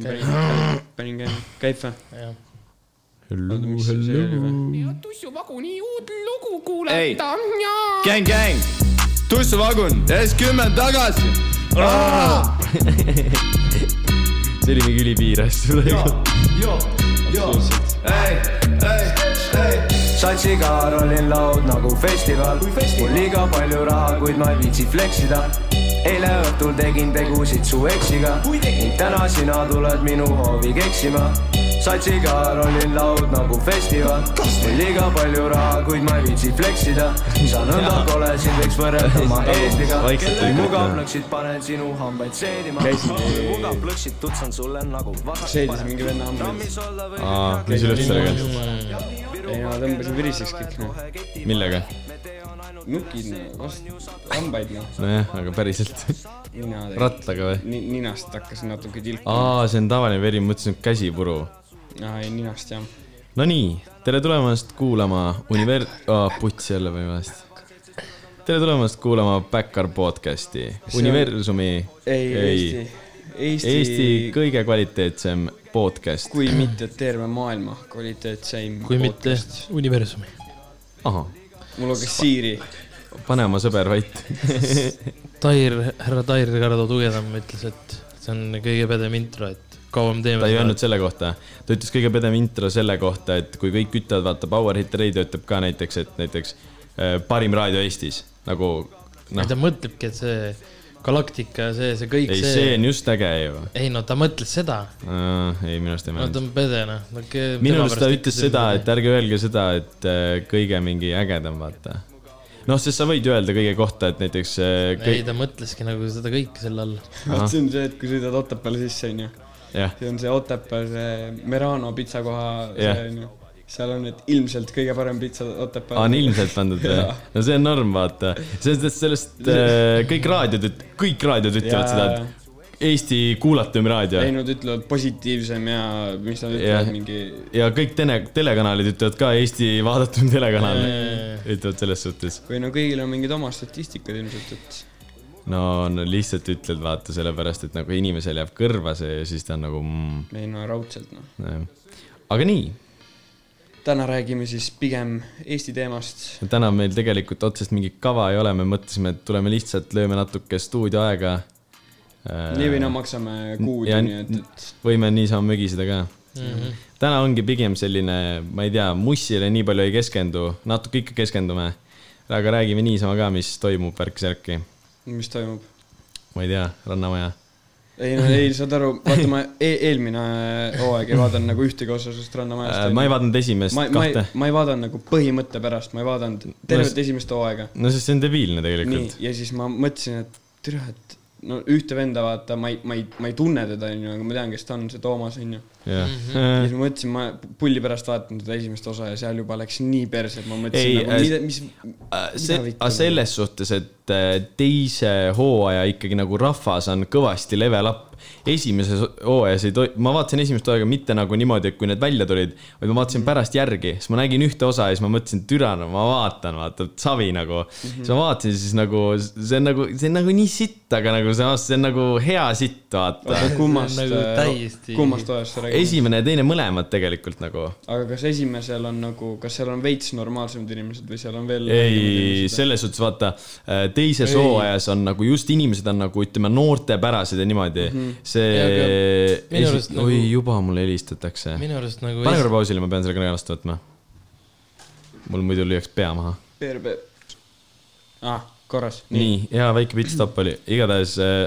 panin, panin käima, käib või? oli või? tussuvaguni uut lugu kuulata. Ja gäng, gäng, tussuvagun, S10 tagasi. see oli mingi ülipiires. ei, ei, ei. satsiga rollin laud nagu festival, mul liiga palju raha, kuid ma ei viitsi fleksida. Eile õhtul tegin tegusid su eksiga ning täna sina tuled minu hoovi keksima. satsiga rollin laud nagu festival, mul liiga palju raha, kuid ma ei viitsi fleksida. sa nõnda kole, sind võiks võrrelda oma eesliga. Kui mugav lõksid, panen sinu hambaid seedima. Kui mugav plõksid, tutsan sulle nagu vasak. seedis mingi venna hambaid. aa, mis üles sellega? ei, ma tõmbasin viriseks kõik noh. millega? Nukid noh, hambaid noh. nojah, aga päriselt. rattaga või? Ni-, ninast hakkas natuke tilkuma. aa, see on tavaline veri, ma mõtlesin, et käsipuru. aa, ei ninast jah. Nonii, tere tulemast kuulama Univer- oh,, puts jälle või valesti. tere tulemast kuulama Backar podcasti, universumi, ei, Eesti, Eesti, Eesti kõige kvaliteetsem podcast. kui mitte terve maailma kvaliteetseim kui mitte universumi. ahah, mul hakkas Siiri, pane oma sõber vait. Tair, härra Tair Kardo Tugedam ütles, et see on kõige pedem intro, et kauem teeme ta ei öelnud selle kohta, ta ütles kõige pedem intro selle kohta, et kui kõik ütlevad, vaata Power Hit Radio ütleb ka näiteks, et näiteks äh, parim raadio Eestis nagu noh, ta mõtlebki, et see Galactica ja see, see kõik ei, see, on just äge ju. ei no ta mõtles seda, ei, minu arust ei no ta on pede noh no,. minu arust ta ütles seda, et ärge öelge seda, et äh, kõige mingi ägedam, vaata. noh, sest sa võid öelda kõige kohta, et näiteks äh, ei, kõik, ta mõtleski nagu seda kõike selle all. vot see on see, et kui sõidad Otepääle sisse, onju. see on see Otepää, see Merano pitsakoha, see onju. Seal on need ilmselt kõige parem pitsa Otepääl. on ilmselt pandud või no see on norm, vaata. sellest, sellest äh, kõik raadiod, kõik raadiod ütlevad seda, et Eesti kuulatum raadio. Ei, nad ütlevad positiivsem ja mis nad ütlevad, mingi ja kõik tele, telekanalid ütlevad ka Eesti vaadatum telekanal, ütlevad selles suhtes. või no kõigil on mingid oma statistikad ilmselt, et no, no lihtsalt ütled, vaata, sellepärast et nagu inimesel jääb kõrva see ja siis ta on nagu mm,, ei no raudselt noh. aga nii, täna räägime siis pigem Eesti teemast. täna meil tegelikult otsest mingit kava ei ole, me mõtlesime, et tuleme lihtsalt, lööme natuke stuudioaega. nii või naa maksame kuud nii, et, et võime niisama mögiseda ka Mm -hmm. täna ongi pigem selline, ma ei tea, mussile nii palju ei keskendu, natuke ikka keskendume. aga räägime niisama ka, mis toimub värk-särki, mis toimub. ma ei tea, Rannamaja. Ei no ei, saad aru, vaata ma e eelmine hooaeg ei vaadanud nagu ühtegi osa sellest Rannamajast. Äh, ma ei vaadanud esimest ma, kahte. ma ei vaadanud nagu põhimõtte pärast, ma ei vaadanud tervet esimest hooaega. no sest see on debiilne tegelikult., ja siis ma mõtlesin, et tere, et no ühte venda vaata, ma ei, ma ei, ma ei tunne teda, onju, aga ma tean, kes ta on, see Toomas, onju. jah ja siis ma mõtlesin, ma pulli pärast vaatan seda esimest osa ja seal juba läks nii perse, et ma Ei, mõtlesin nagu, äh, mida, mis, see, vittu aga selles suhtes, et äh, teise hooaja ikkagi nagu rahvas on kõvasti level up. Esimeses hooajas ei toi-, ma vaatasin esimest hooaega mitte nagu niimoodi, et kui need välja tulid, vaid ma vaatasin pärast järgi, siis ma nägin ühte osa ja siis ma mõtlesin, türa, no ma vaatan, vaata, savi nagu mm. -hmm. siis ma vaatasin, siis nagu see on nagu, see on nagu nii sitt, aga nagu samas see on nagu hea sitt, vaata. kummast nagu täiesti-, kummast hooajast sa räägid? esimene ja teine mõlemad tegelikult nagu. aga kas esimesel on nagu, kas seal on veits normaalsemad inimesed või seal on veel ei, selles suhtes vaata, teises Ei. hooajas on nagu just inimesed on nagu ütleme noortepärased ja niimoodi mm. -hmm. See esi..., nagu- oi juba mulle helistatakse. minu arust nagu pane korra pausile, ma pean selle kõne vastu võtma. mul muidu lüüaks pea maha. PRP. aa, korras. nii, hea väike pitstop oli, igatahes äh,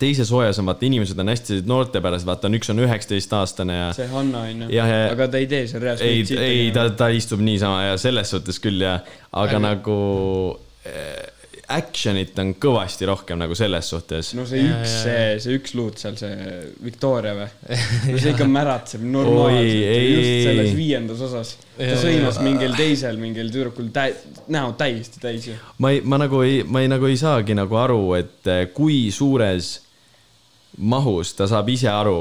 teises hooajas on vaata inimesed on hästi noortepärased, vaata on üks on üheksateistaastane ja see Hanna. Jah, ja- aga ta ei tee seal reaalselt ei ei ta, ta istub niisama ja selles suhtes küll ja, aga Aga- nagu äh, action'it on kõvasti rohkem nagu selles suhtes. no see Jaa, üks, see, see üks luud seal, see Victoria või? no see ikka märatseb normaalselt just selles viiendas osas. ta sõimas mingil teisel, mingil tüdrukul tä-, näo täiesti täis ju. ma ei, ma nagu ei, ma ei nagu ei saagi nagu aru, et eh, kui suures mahus ta saab ise aru,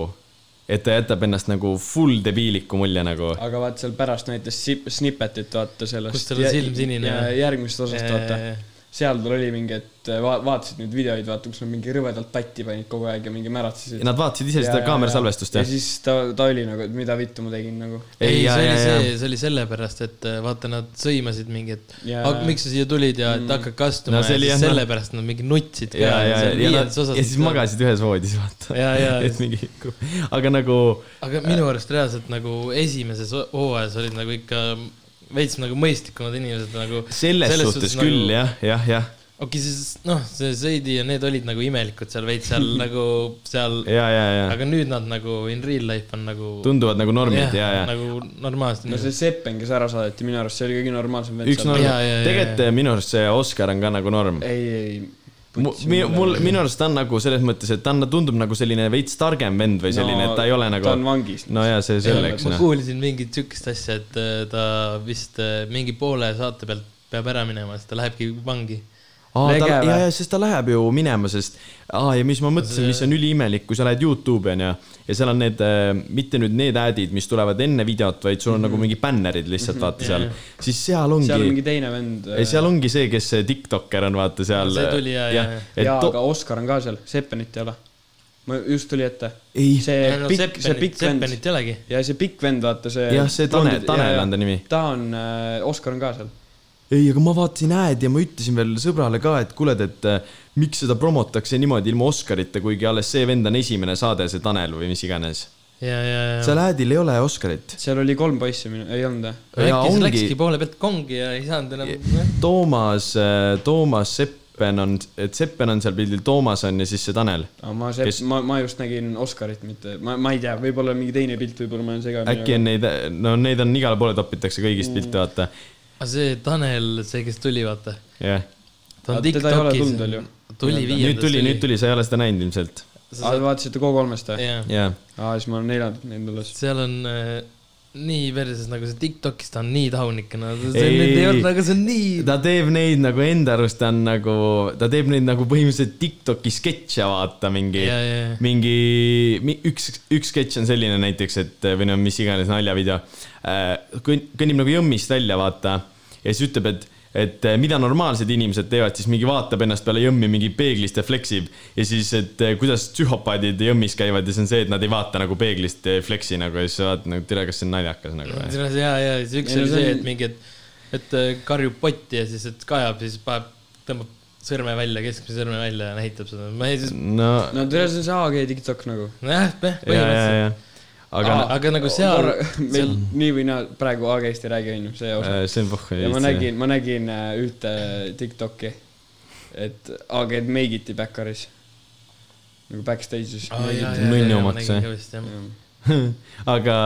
et ta jätab ennast nagu full debiiliku mulje nagu. aga vaat seal pärast näitas snippetit vaata sellest. Kus tal on silm sinine. järgmisest osast vaata. Seal tal oli mingi, et va- vaatasid neid videoid, vaata, kus nad mingi rõvedalt tatti panid kogu aeg ja mingi märatsesid. Nad vaatasid ise seda kaamerasalvestust ja jah? siis ta, ta oli nagu, et mida vittu ma tegin nagu. ei, ja- see ja- oli ja- see, see oli sellepärast, et äh, vaata, nad sõimasid mingi, et ja aga miks sa siia tulid ja et Mm. hakkad kastuma No ja siis jah, noh. sellepärast nad mingi nutsid ka. ja, ja, ja nad, ja siis magasid ühes voodis, vaata. ja, ja, et mingi, aga nagu aga minu arust reaalselt nagu esimeses hooajas olid nagu ikka veits nagu mõistlikumad inimesed nagu. selles, suhtes küll nagu- jah, jah, jah. okei, siis noh, see Seidi ja need olid nagu imelikud seal veits seal nagu seal, ja, ja, ja aga nüüd nad nagu in real life on nagu. tunduvad nagu normid ja, ja. nagu normaalsed no see Seppen, kes ära saadeti, minu arust see oli kõige normaalsem vend üks norm, tegelikult minu arust see Oscar on ka nagu norm. ei, ei. mul, minu arust ta on nagu selles mõttes, et ta on, tundub nagu selline veits targem vend või selline, et ta ei ole nagu ta on vangis. no ja see selleks ma noh. kuulsin mingit siukest asja, et äh, ta vist äh, mingi poole saate pealt peab ära minema, siis ta lähebki vangi. aa, ta, ja, ja sest ta läheb ju minema, sest aa ja mis ma mõtlesin, mis on üliimelik, kui sa lähed Youtube'i onju ja seal on need, mitte nüüd need ad'id, mis tulevad enne videot, vaid sul on mm -hmm. nagu mingi bännerid lihtsalt vaata seal, siis seal ongi seal on mingi teine vend. ei, seal ongi see, kes see tiktokker on, vaata seal. See tuli, jaa, jaa, jaa. et jaa, to- aga Oskar on ka seal, Seppenit ei ole. ma just tuli ette. ei, see pikk, see pikk vend. Seppenit ei olegi. ja see pikk vend, vaata see. jah, see Tanel, Tanel on ta nimi. ta on, Oskar on ka seal. ei, aga ma vaatasin ad ja ma ütlesin veel sõbrale ka, et kuule, et äh, miks seda promotakse niimoodi ilma Oscarita, kuigi alles see vend on esimene saade, see Tanel või mis iganes. ja, ja, ja. seal ad'il ei ole Oscarit. seal oli kolm poissi, ei olnud või? ja äkki see ongi- läkski poole pealt kongi ja ei saanud enam. Toomas, Toomas Seppen on, et Seppen on seal pildil, Toomas on ja siis see Tanel. ma see Kes-, ma, ma just nägin Oskarit, mitte, ma, ma ei tea, võib-olla mingi teine pilt, võib-olla ma olen segamini. äkki on neid, no neid on igale poole topitakse kõigist Mm. pilte, vaata. Aga see Tanel, see, kes tuli, vaata. jah, ta on Tiktokis tuli viiendas. nüüd tuli, nüüd tuli, sa ei ole seda näinud ilmselt. aa, te vaatasite K3-st või? jah, aa, siis ma olen neljandat näinud alles. seal on äh, nii versus nagu see Tiktokis ta on nii tahunik, no see Ei. ei, olnud nagu see on nii. ta teeb neid nagu enda arust ta on nagu, ta teeb neid nagu põhimõtteliselt Tiktoki sketše, vaata mingi ja, ja, ja. mingi, üks, üks sketš on selline näiteks, et või no mis iganes naljavideo. kõnnib nagu jõmmist välja, vaata. Ja siis ütleb, et, et eh, mida normaalsed inimesed teevad, siis mingi vaatab ennast peale jõmmi mingi peeglist ja fleksib. ja siis, et eh, kuidas psühhopaadid jõmmis käivad ja see on see, et nad ei vaata nagu peeglist ja fleksi nagu ja siis sa vaatad nagu, tere, kas see on naljakas nagu või? ja, ja siis üks no oli see et mingi, et, et äh, karjub potti ja siis, et kajab, siis paneb, tõmbab sõrme välja, keskmise sõrme välja ja näitab seda. ma ei, siis, no no tere, see on see AG TikTok nagu. jah, ja, ja, põhimõtteliselt. Aga Aa, aga nagu seal- meil seal- nii või naa, praegu AG-st ei räägi, onju, see osa. äh, see on pohh. ja ma nägin, ma nägin äh, ühte Tiktoki, et AG-d make it'i backeris. nagu backstage'is. Nunnu omaks, või? aga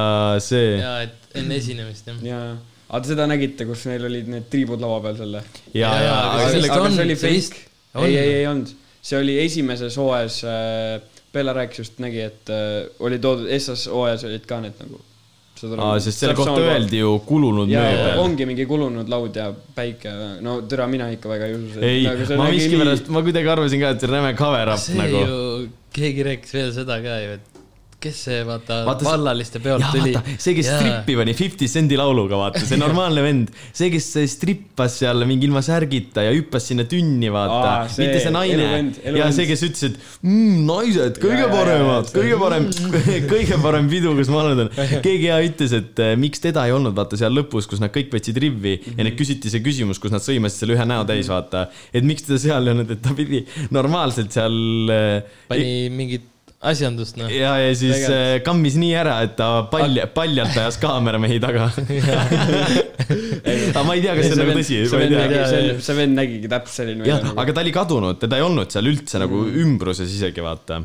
see, ja, et enne esinemist, jah. jaa, aga te seda nägite, kus neil olid need triibud laua peal selle? ja, Jaa, ja, jaa, aga aga aga on, see oli fake. ei, ei, ei olnud, see oli esimeses hooajas äh,, Bella rääkis just, nägi, et äh, oli toodud, essas hooajas olid ka need nagu. aa, sest selle kohta öeldi ju kulunud ja, ja mööbel. ongi mingi kulunud laud ja päike, no türa, mina ikka väga ei usu. ei, ma miskipärast, ma kuidagi arvasin ka, et see on räme cover up see nagu. ju, keegi rääkis veel seda ka ju, et kes see, vaata, Vaata vallaliste peolt jaa, tuli. vaata, see, kes strippi pani Fifty Cendi lauluga, vaata, see normaalne vend. see, kes strippas seal mingi ilma särgita ja hüppas sinna tünni, vaata mitte see naine ja see, kes ütles, et mm, naised, kõige paremad, kõige parem, kõige parem pidu, kus ma olnud olen. keegi ja ütles, et eh, miks teda ei olnud, vaata seal lõpus, kus nad kõik võtsid rivvi mm -hmm. ja neid küsiti see küsimus, kus nad sõimasid selle ühe näo täis, vaata. et miks teda seal ei olnud, et ta pidi normaalselt seal eh, pani mingit asjandust, noh. ja, ja siis Tegelikult. äh, kammis nii ära, et ta palja, paljalt ajas kaameramehi taga. aga ma ei tea, kas see on nagu tõsi. see vend nägi, see vend nägigi täpselt selline jah, aga ta oli kadunud, teda ei olnud seal üldse nagu ümbruses isegi vaata.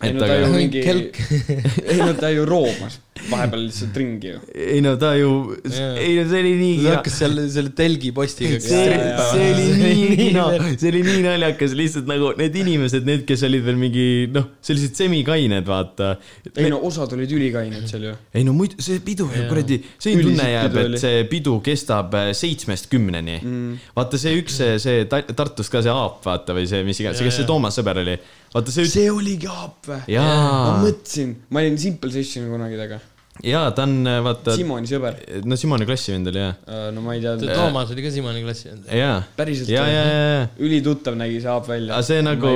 ei et no ta ju mingi, kelk. ei no ta ju roomas vahepeal lihtsalt ringi ju. ei no ta ju, ei no see oli nii hea. hakkas seal selle telgipostiga. see, see oli nii, no see oli nii naljakas, lihtsalt nagu need inimesed, need, kes olid veel mingi noh, sellised semikained, vaata. ei no osad olid ülikained seal ju. ei no muidu see pidu ju kuradi, selline tunne jääb, et see pidu kestab äh, seitsmest kümneni mm.. vaata see üks, see, see Ta- Tartus ka see Aap, vaata või see, mis iganes, kes see. Toomas sõber oli. vaata see, see oligi Aap või? ma mõtlesin, ma olin Simple Sessioni kunagi taga. jaa, ta on, vaata, Simoni sõber. no Simoni klassivend oli jah. no ma ei tea, Toomas oli ka Simoni klassi vend. jaa, päriselt ja, ja, ja, ja ülituttav nägi see Aap välja. aga see nagu,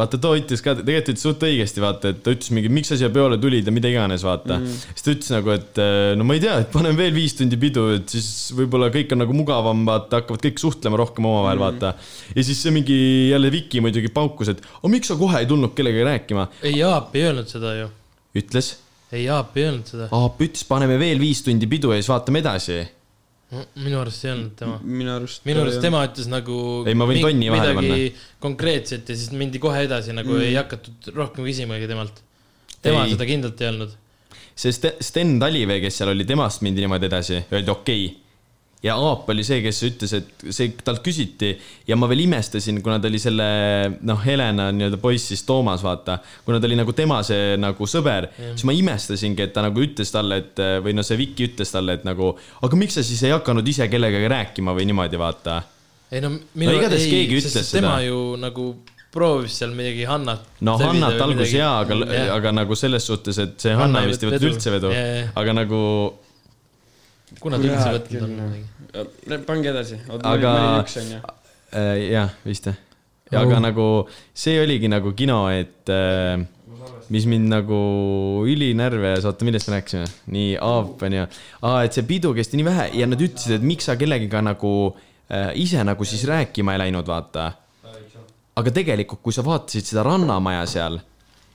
vaata too ütles ka, tegelikult ütles suht õigesti, vaata, et ta ütles mingi, miks sa siia peole tulid ja mida iganes, vaata mm.. siis ta ütles nagu, et no ma ei tea, et paneme veel viis tundi pidu, et siis võib-olla kõik on nagu mugavam, vaata, hakkavad kõik suhtlema rohkem omavahel mm., vaata. ja siis see mingi jälle Viki muidugi paukus, et aga miks sa kohe ei tulnud kellegagi rääkima, ei, Jaap ei öelnud seda ju. ütles. ei, Jaap ei öelnud seda. Aap ütles, paneme veel viis tundi pidu ja siis vaatame edasi. minu arust ei öelnud tema. minu arust. minu arust tema ütles nagu Ei, ma võin tonni vahele midagi konkreetset ja siis mindi kohe edasi, nagu mm. ei hakatud rohkem küsimagi temalt. tema Ei. seda kindlalt ei öelnud. see Sten- Sten Talivee, kes seal oli, temast mindi niimoodi edasi, öeldi okei okay.. Ja Aap oli see, kes ütles, et see, talt küsiti ja ma veel imestasin, kuna ta oli selle, noh, Helena nii-öelda poiss siis Toomas, vaata. kuna ta oli nagu tema see nagu sõber, siis ma imestasingi, et ta nagu ütles talle, et või noh, see Viki ütles talle, et nagu, aga miks sa siis ei hakanud ise kellegagi rääkima või niimoodi, vaata. ei no minu No igatahes keegi ütles sest tema seda. ju nagu proovis seal midagi Hannat. no Hannat alguses jaa, aga, aga nagu selles suhtes, et see Hanna Hanna vist ei võtnud üldse vedu aga nagu kuna ta üldse võtnud on midagi. pange edasi, Aga-. Äh, jah, vist jah. aga nagu see oligi nagu kino, et äh, mis mind nagu ülinärvi ajas, oota, millest me rääkisime? nii, Aap on ju, et see pidu kesti nii vähe ja nad ütlesid, et miks sa kellegiga nagu äh, ise nagu siis rääkima ei läinud, vaata. aga tegelikult, kui sa vaatasid seda Rannamaja seal,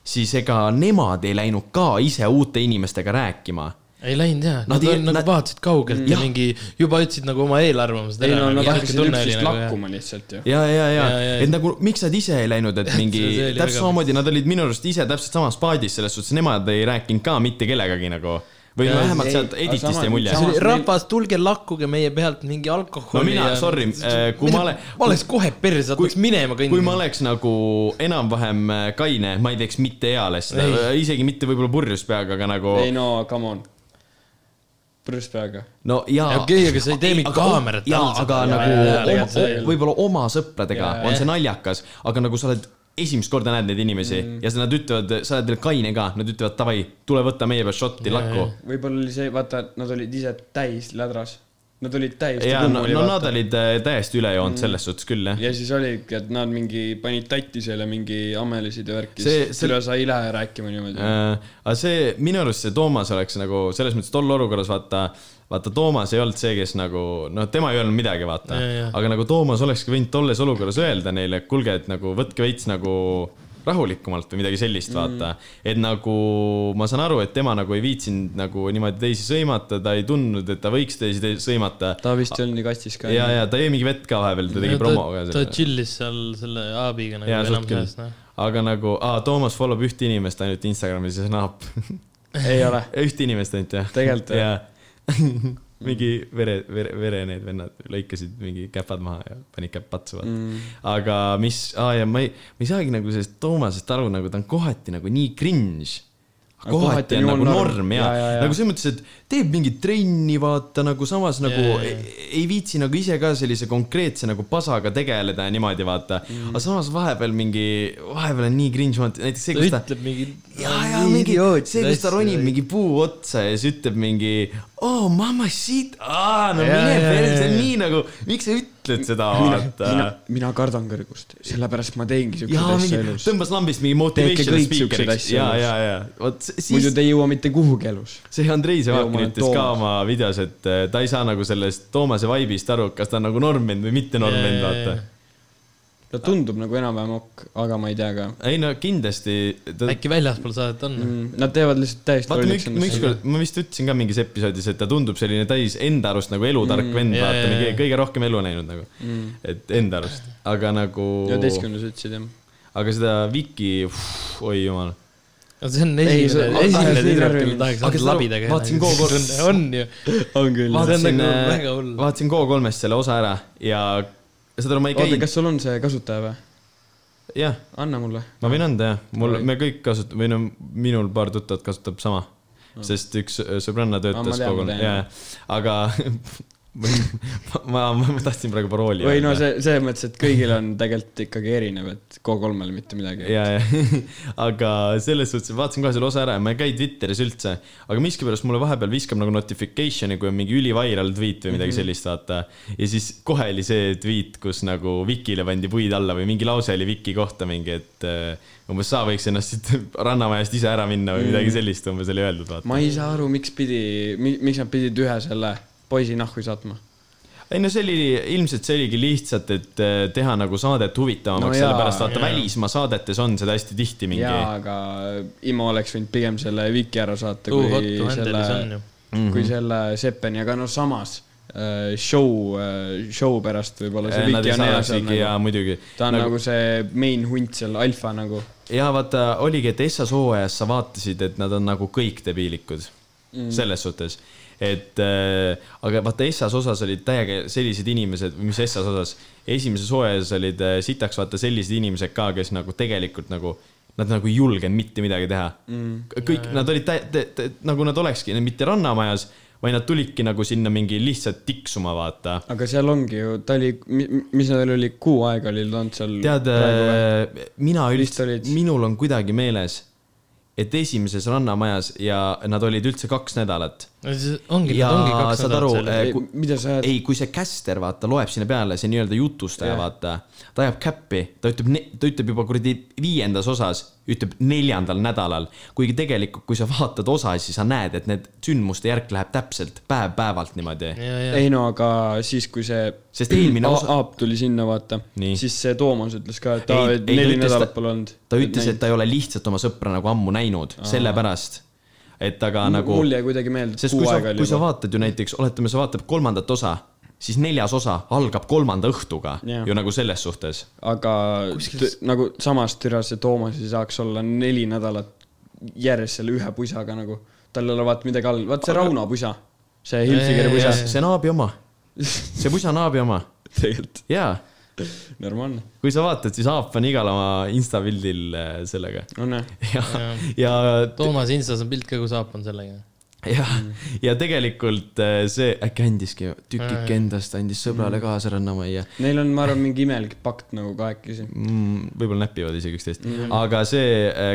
siis ega nemad ei läinud ka ise uute inimestega rääkima ei läinud jaa, Nad nad, ei- nad, nad- vaatasid kaugelt ja Jah. mingi juba ütlesid nagu oma eelarvamust ei no nagu nad hakkasid üksteist lakkuma lihtsalt ju. ja, ja, ja Ja, ja,, et nagu miks nad ise ei läinud, et mingi täpselt samamoodi, nad olid minu arust ise täpselt samas paadis, selles suhtes nemad ei rääkinud ka mitte kellegagi nagu. või Ja, vähemalt sealt editist jäi mulje. see oli rahvas, tulge lakkuge meie pealt mingi alkoholi. no mina, sorry, kui ma olen, ma oleks kohe perse, hakkaks minema kõndima. kui ma oleks nagu enam-vähem äh, kaine, ma ei teeks mitte eales seda, isegi mitte võib-olla purjus peaga, aga nagu ei no come on. Purjus peaga. no jaa. okei, aga sa ei tee mingit kaamerat jaa, aga seda. nagu võib-olla oma sõpradega Jaa, on see naljakas, aga nagu sa oled esimest korda näed neid inimesi mm. ja siis nad ütlevad, sa oled veel kaine ka, nad ütlevad davai, tule võta meie pealt šotti lakku. võib-olla oli see, vaata, nad olid ise täis lädras. Nad olid täiesti ja no, kummuli, no nad vaata. olid äh, täiesti üle joonud selles suhtes küll jah. ja siis oligi, et nad mingi panid tatti seal ja mingi ammelisid ja värki. Siis see- üle sa ei lähe rääkima niimoodi. Äh, aga see, minu arust see Toomas oleks nagu selles mõttes tol olukorras vaata, vaata Toomas ei olnud see, kes nagu noh, tema ei öelnud midagi, vaata aga nagu Toomas olekski võinud tolles olukorras öelda neile, et kuulge, et nagu võtke veits nagu rahulikumalt või midagi sellist, vaata mm.. et nagu ma saan aru, et tema nagu ei viitsinud nagu niimoodi teisi sõimata, ta ei tundnud, et ta võiks teisi te sõimata. ta vist ei olnud nii kastis ka. ja, ja ta jõi mingi vett ka vahepeal, ta tegi ta, promo ka ta. chill'is seal selle Aabiga nagu suht enam sees, noh. aga nagu, aa, Toomas follow b ühte inimest ainult Instagramis ja see on Aap. ei ole. ühte inimest ainult jah. Tegelikult, jah? mingi vere, vere, vere need vennad lõikasid mingi käpad maha ja panid käppatsu vaata mm.. aga mis, aa ja ma ei, ma ei saagi nagu sellest Toomasest aru, nagu ta on kohati nagu nii cringe. Kohati on nagu norm. norm ja, Ja, ja, ja. nagu selles mõttes, et teeb mingit trenni, vaata nagu samas nagu Ja, ja, ja. ei, ei viitsi nagu ise ka sellise konkreetse nagu pasaga tegeleda ja niimoodi vaata mm.. aga samas vahepeal mingi, vahepeal on nii cringe, näiteks see, kus ta ütleb mingi. ja, ja mingi, see, kus ta ronib mingi puu otsa ja siis ütleb mingi oh mamma shit, aa no Ja, mine perse, see on nii nagu, miks sa ütled seda, vaata mina, mina kardan kõrgust, sellepärast ma teengi siukseid asju elus. tõmbas lambist mingi motivation speaker'iks ja, ja, ja muidu te ei jõua mitte kuhugi elus. see Andrei Ja ma Olen ütles ka oma videos, et eh, ta ei saa nagu sellest Toomase vibe'ist aru, kas ta on nagu normend või mitte normend, vaata. ta tundub nagu enam-vähem ok, aga ma ei tea ka ei no kindlasti ta.... äkki väljaspool saadet on mm.? mm,. Nad teevad lihtsalt täiesti vaata, lolliks ma ükskord, ma vist ütlesin ka mingis episoodis, et ta tundub selline täis enda arust nagu elutark mm, vend, vaata mingi kõige rohkem elu näinud nagu mm.. et enda arust, aga nagu. üheteistkümnes ütlesid jah. aga seda Viki, oi jumal. See on esimene, esimene tüdruk, kellel tahaks seda- labidaga. vaatasin kogu aeg- on ju. on küll. See on vaatasin nagu väga hull., vaatasin Go3-st selle osa ära ja saad aru, ma ei oota, käinud, kas sul on see kasutaja või? jah, anna mulle. ma võin anda jah, mul, me kõik kasutame, või no minul paar tuttavat kasutab sama, sest üks äh, sõbranna töötas tean, ma Go3, tean, jaa, aga ma, ma, ma tahtsin praegu parooli või no see, selles mõttes, et kõigil on tegelikult ikkagi erinev, et K3-l mitte midagi. ja, ja, aga selles suhtes, vaatasin kohe selle osa ära ja ma ei käi Twitteris üldse, aga miskipärast mulle vahepeal viskab nagu notification'i, kui on mingi üliviral tweet või midagi sellist, vaata. ja siis kohe oli see tweet, kus nagu Vikile pandi puid alla või mingi lause oli Viki kohta mingi, et äh, umbes sa võiks ennast siit rannamajast ise ära minna või midagi sellist umbes oli öeldud, vaata. ma ei saa aru, miks pidi, miks nad pidid ühe selle poisi nahku saatma. ei no see oli, ilmselt see oligi lihtsalt, et äh, teha nagu saadet huvitavamaks No jaa, sellepärast vaata jaa. välismaa saadetes on seda hästi tihti mingi. jaa, aga Imo oleks võinud pigem selle Viki ära saata, Too kui hot selle ju., Mhm. kui selle Seppeni, aga no samas äh, show, show pärast võib-olla see Viki on ja nagu. muidugi. ta on nagu, nagu see main hunt seal, alfa nagu. ja vaata, oligi, et Essas hooajas sa vaatasid, et nad on nagu kõik debiilikud mm.. selles suhtes, et äh, aga vaata Essas osas olid täiega sellised inimesed, mis Essas osas, esimeses hooajas olid äh, sitaks vaata sellised inimesed ka, kes nagu tegelikult nagu Nad nagu ei julgenud mitte midagi teha mm.. kõik, nad olid tä-, tä-, tä-, nagu nad olekski mitte rannamajas, vaid nad tulidki nagu sinna mingi lihtsalt tiksuma, vaata. aga seal ongi ju, ta oli, mis neil oli, kuu aega oli olnud seal. tead, mina Vist üldse minul on kuidagi meeles, et esimeses Rannamajas ja nad olid üldse kaks nädalat. ongi, ja ongi kaks saad aru eh, mida sa ajad? ei, kui see caster, vaata, loeb sinna peale, see nii-öelda jutustaja Jah. vaata, ta ajab käppi, ta ütleb, ta ütleb juba kuradi viiendas osas, ütleb neljandal nädalal. kuigi tegelikult, kui sa vaatad osa, siis sa näed, et need sündmuste järk läheb täpselt päev-päevalt niimoodi. ei no aga siis, kui see Sest eelmine osa- Aap tuli sinna, vaata, Nii. siis see Toomas ütles ka, et Ei, aa, ei, ta neli ütles- nädalat pole olnud. ta ütles, et ta ei ole lihtsalt oma sõpra nagu ammu näinud, sellepärast. et aga nagu. mul jäi kuidagi meelde, sest kui sa kui sa juba. vaatad ju näiteks, oletame, sa vaatad kolmandat osa, siis neljas osa algab kolmanda õhtuga Jah. ju nagu selles suhtes. aga Kuskil- t- nagu samas türa see Toomas ei saaks olla neli nädalat järjest selle ühe pusaga nagu. tal ei ole vaata midagi all, vaat see Rauno pusa, see Hilfikeri pusa. see Naabi oma, see pusa Naabi oma tegelikult jaa, normaalne, kui sa vaatad, siis Aap on igal oma insta pildil äh, sellega on jah. ja, ja, Toomas Instas on pilt ka, kus Aap on sellega. ja, ja tegelikult äh, see äkki andiski tükike endast, andis sõbrale kaasa Rannamajja Neil on, ma arvan, mingi imelik pakt nagu kahekesi. mm,. võib-olla näpivad isegi üksteist mm., aga see,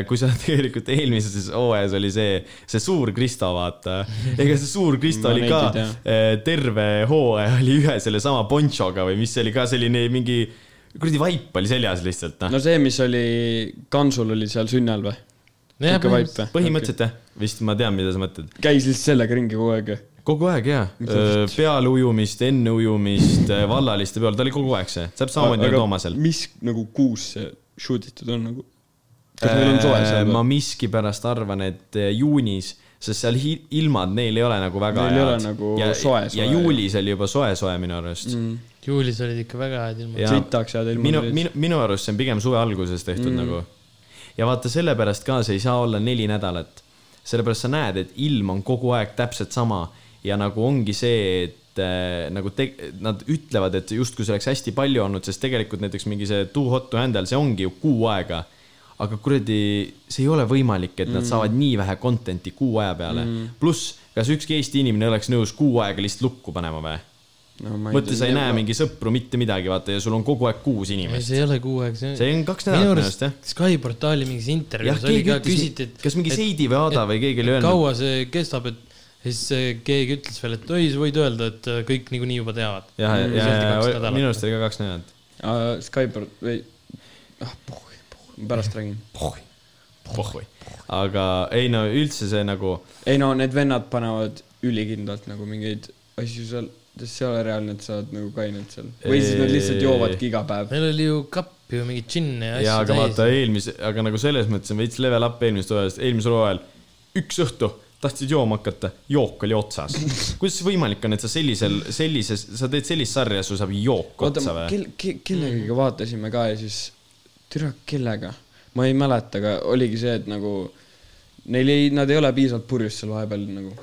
kui sa tegelikult eelmises hooajas oli see, see suur Kristo, vaata. ega see suur Kristo Ma oli ka terve hooaja oli ühe sellesama ponchoga või mis see oli ka selline mingi kuradi vaip oli seljas lihtsalt, noh. no see, mis oli, Kansul oli seal sünni all või? Vaip või? põhimõtteliselt jah, vist ma tean, mida sa mõtled. käis lihtsalt sellega ringi kogu aeg. kogu aeg jaa, peale ujumist, enne ujumist, vallaliste peal, ta oli kogu aeg see, täpselt samamoodi nagu Toomasel. mis nagu kuus see shoot itud on nagu? kas neil on soe seal ma miskipärast arvan, et juunis, sest seal ilmad neil ei ole nagu väga Neil head. nagu ja, soe- ja soe. juulis oli juba soe-soe minu arust mm.. juulis olid ikka väga head ilmad. Ja- sitaks head ilmad minu, minu, minu arust see on pigem suve alguses tehtud mm. nagu. Ja vaata, sellepärast ka see ei saa olla neli nädalat. sellepärast sa näed, et ilm on kogu aeg täpselt sama ja nagu ongi see, et äh, nagu te, nad ütlevad, et justkui see oleks hästi palju olnud, sest tegelikult näiteks mingi see Too Hot to Handle, see ongi ju kuu aega. aga kuradi, see ei ole võimalik, et nad mm. saavad nii vähe content'i kuu aja peale mm.. pluss, kas ükski Eesti inimene oleks nõus kuu aega lihtsalt lukku panema või? No, mõtle, sa ei näe mingi sõpru, mitte midagi, vaata ja sul on kogu aeg kuus inimest. see ei ole kuu aega, see on. see on kaks nädalat minu arust jah. Sky portaali mingis intervjuus oli ka, küsiti, et. kas mingi Seidi või Aada või keegi oli öelnud. kaua see kestab, et siis äh, keegi ütles veel, et oi, sa võid öelda, et äh, kõik niikuinii juba teavad. jah, ja, ja, ja nädalat. minu arust oli ka kaks nädalat. Skype või, ah, pärast räägin. pohhui. aga ei no üldse see nagu, ei no need vennad panevad ülikindlalt nagu mingeid asju seal, sest see ei ole reaalne, et sa oled nagu kained seal. või siis nad lihtsalt joovadki iga päev. Neil oli ju kapp ju mingit džinni ja ja asju aga vaata eelmise, aga nagu selles mõttes on veits level up eelmisest hooajast, eelmisel hooajal üks õhtu tahtsid jooma hakata, jook oli otsas. kuidas see võimalik on, et sa sellisel, sellises, sa teed sellist sarja, sul saab jook oota otsa, või? kel-, ke-, kellegagi vaatasime ka ja siis, türa, kellega? ma ei mäleta, aga oligi see, et nagu neil ei, nad ei ole piisavalt purjus seal vahepeal nagu.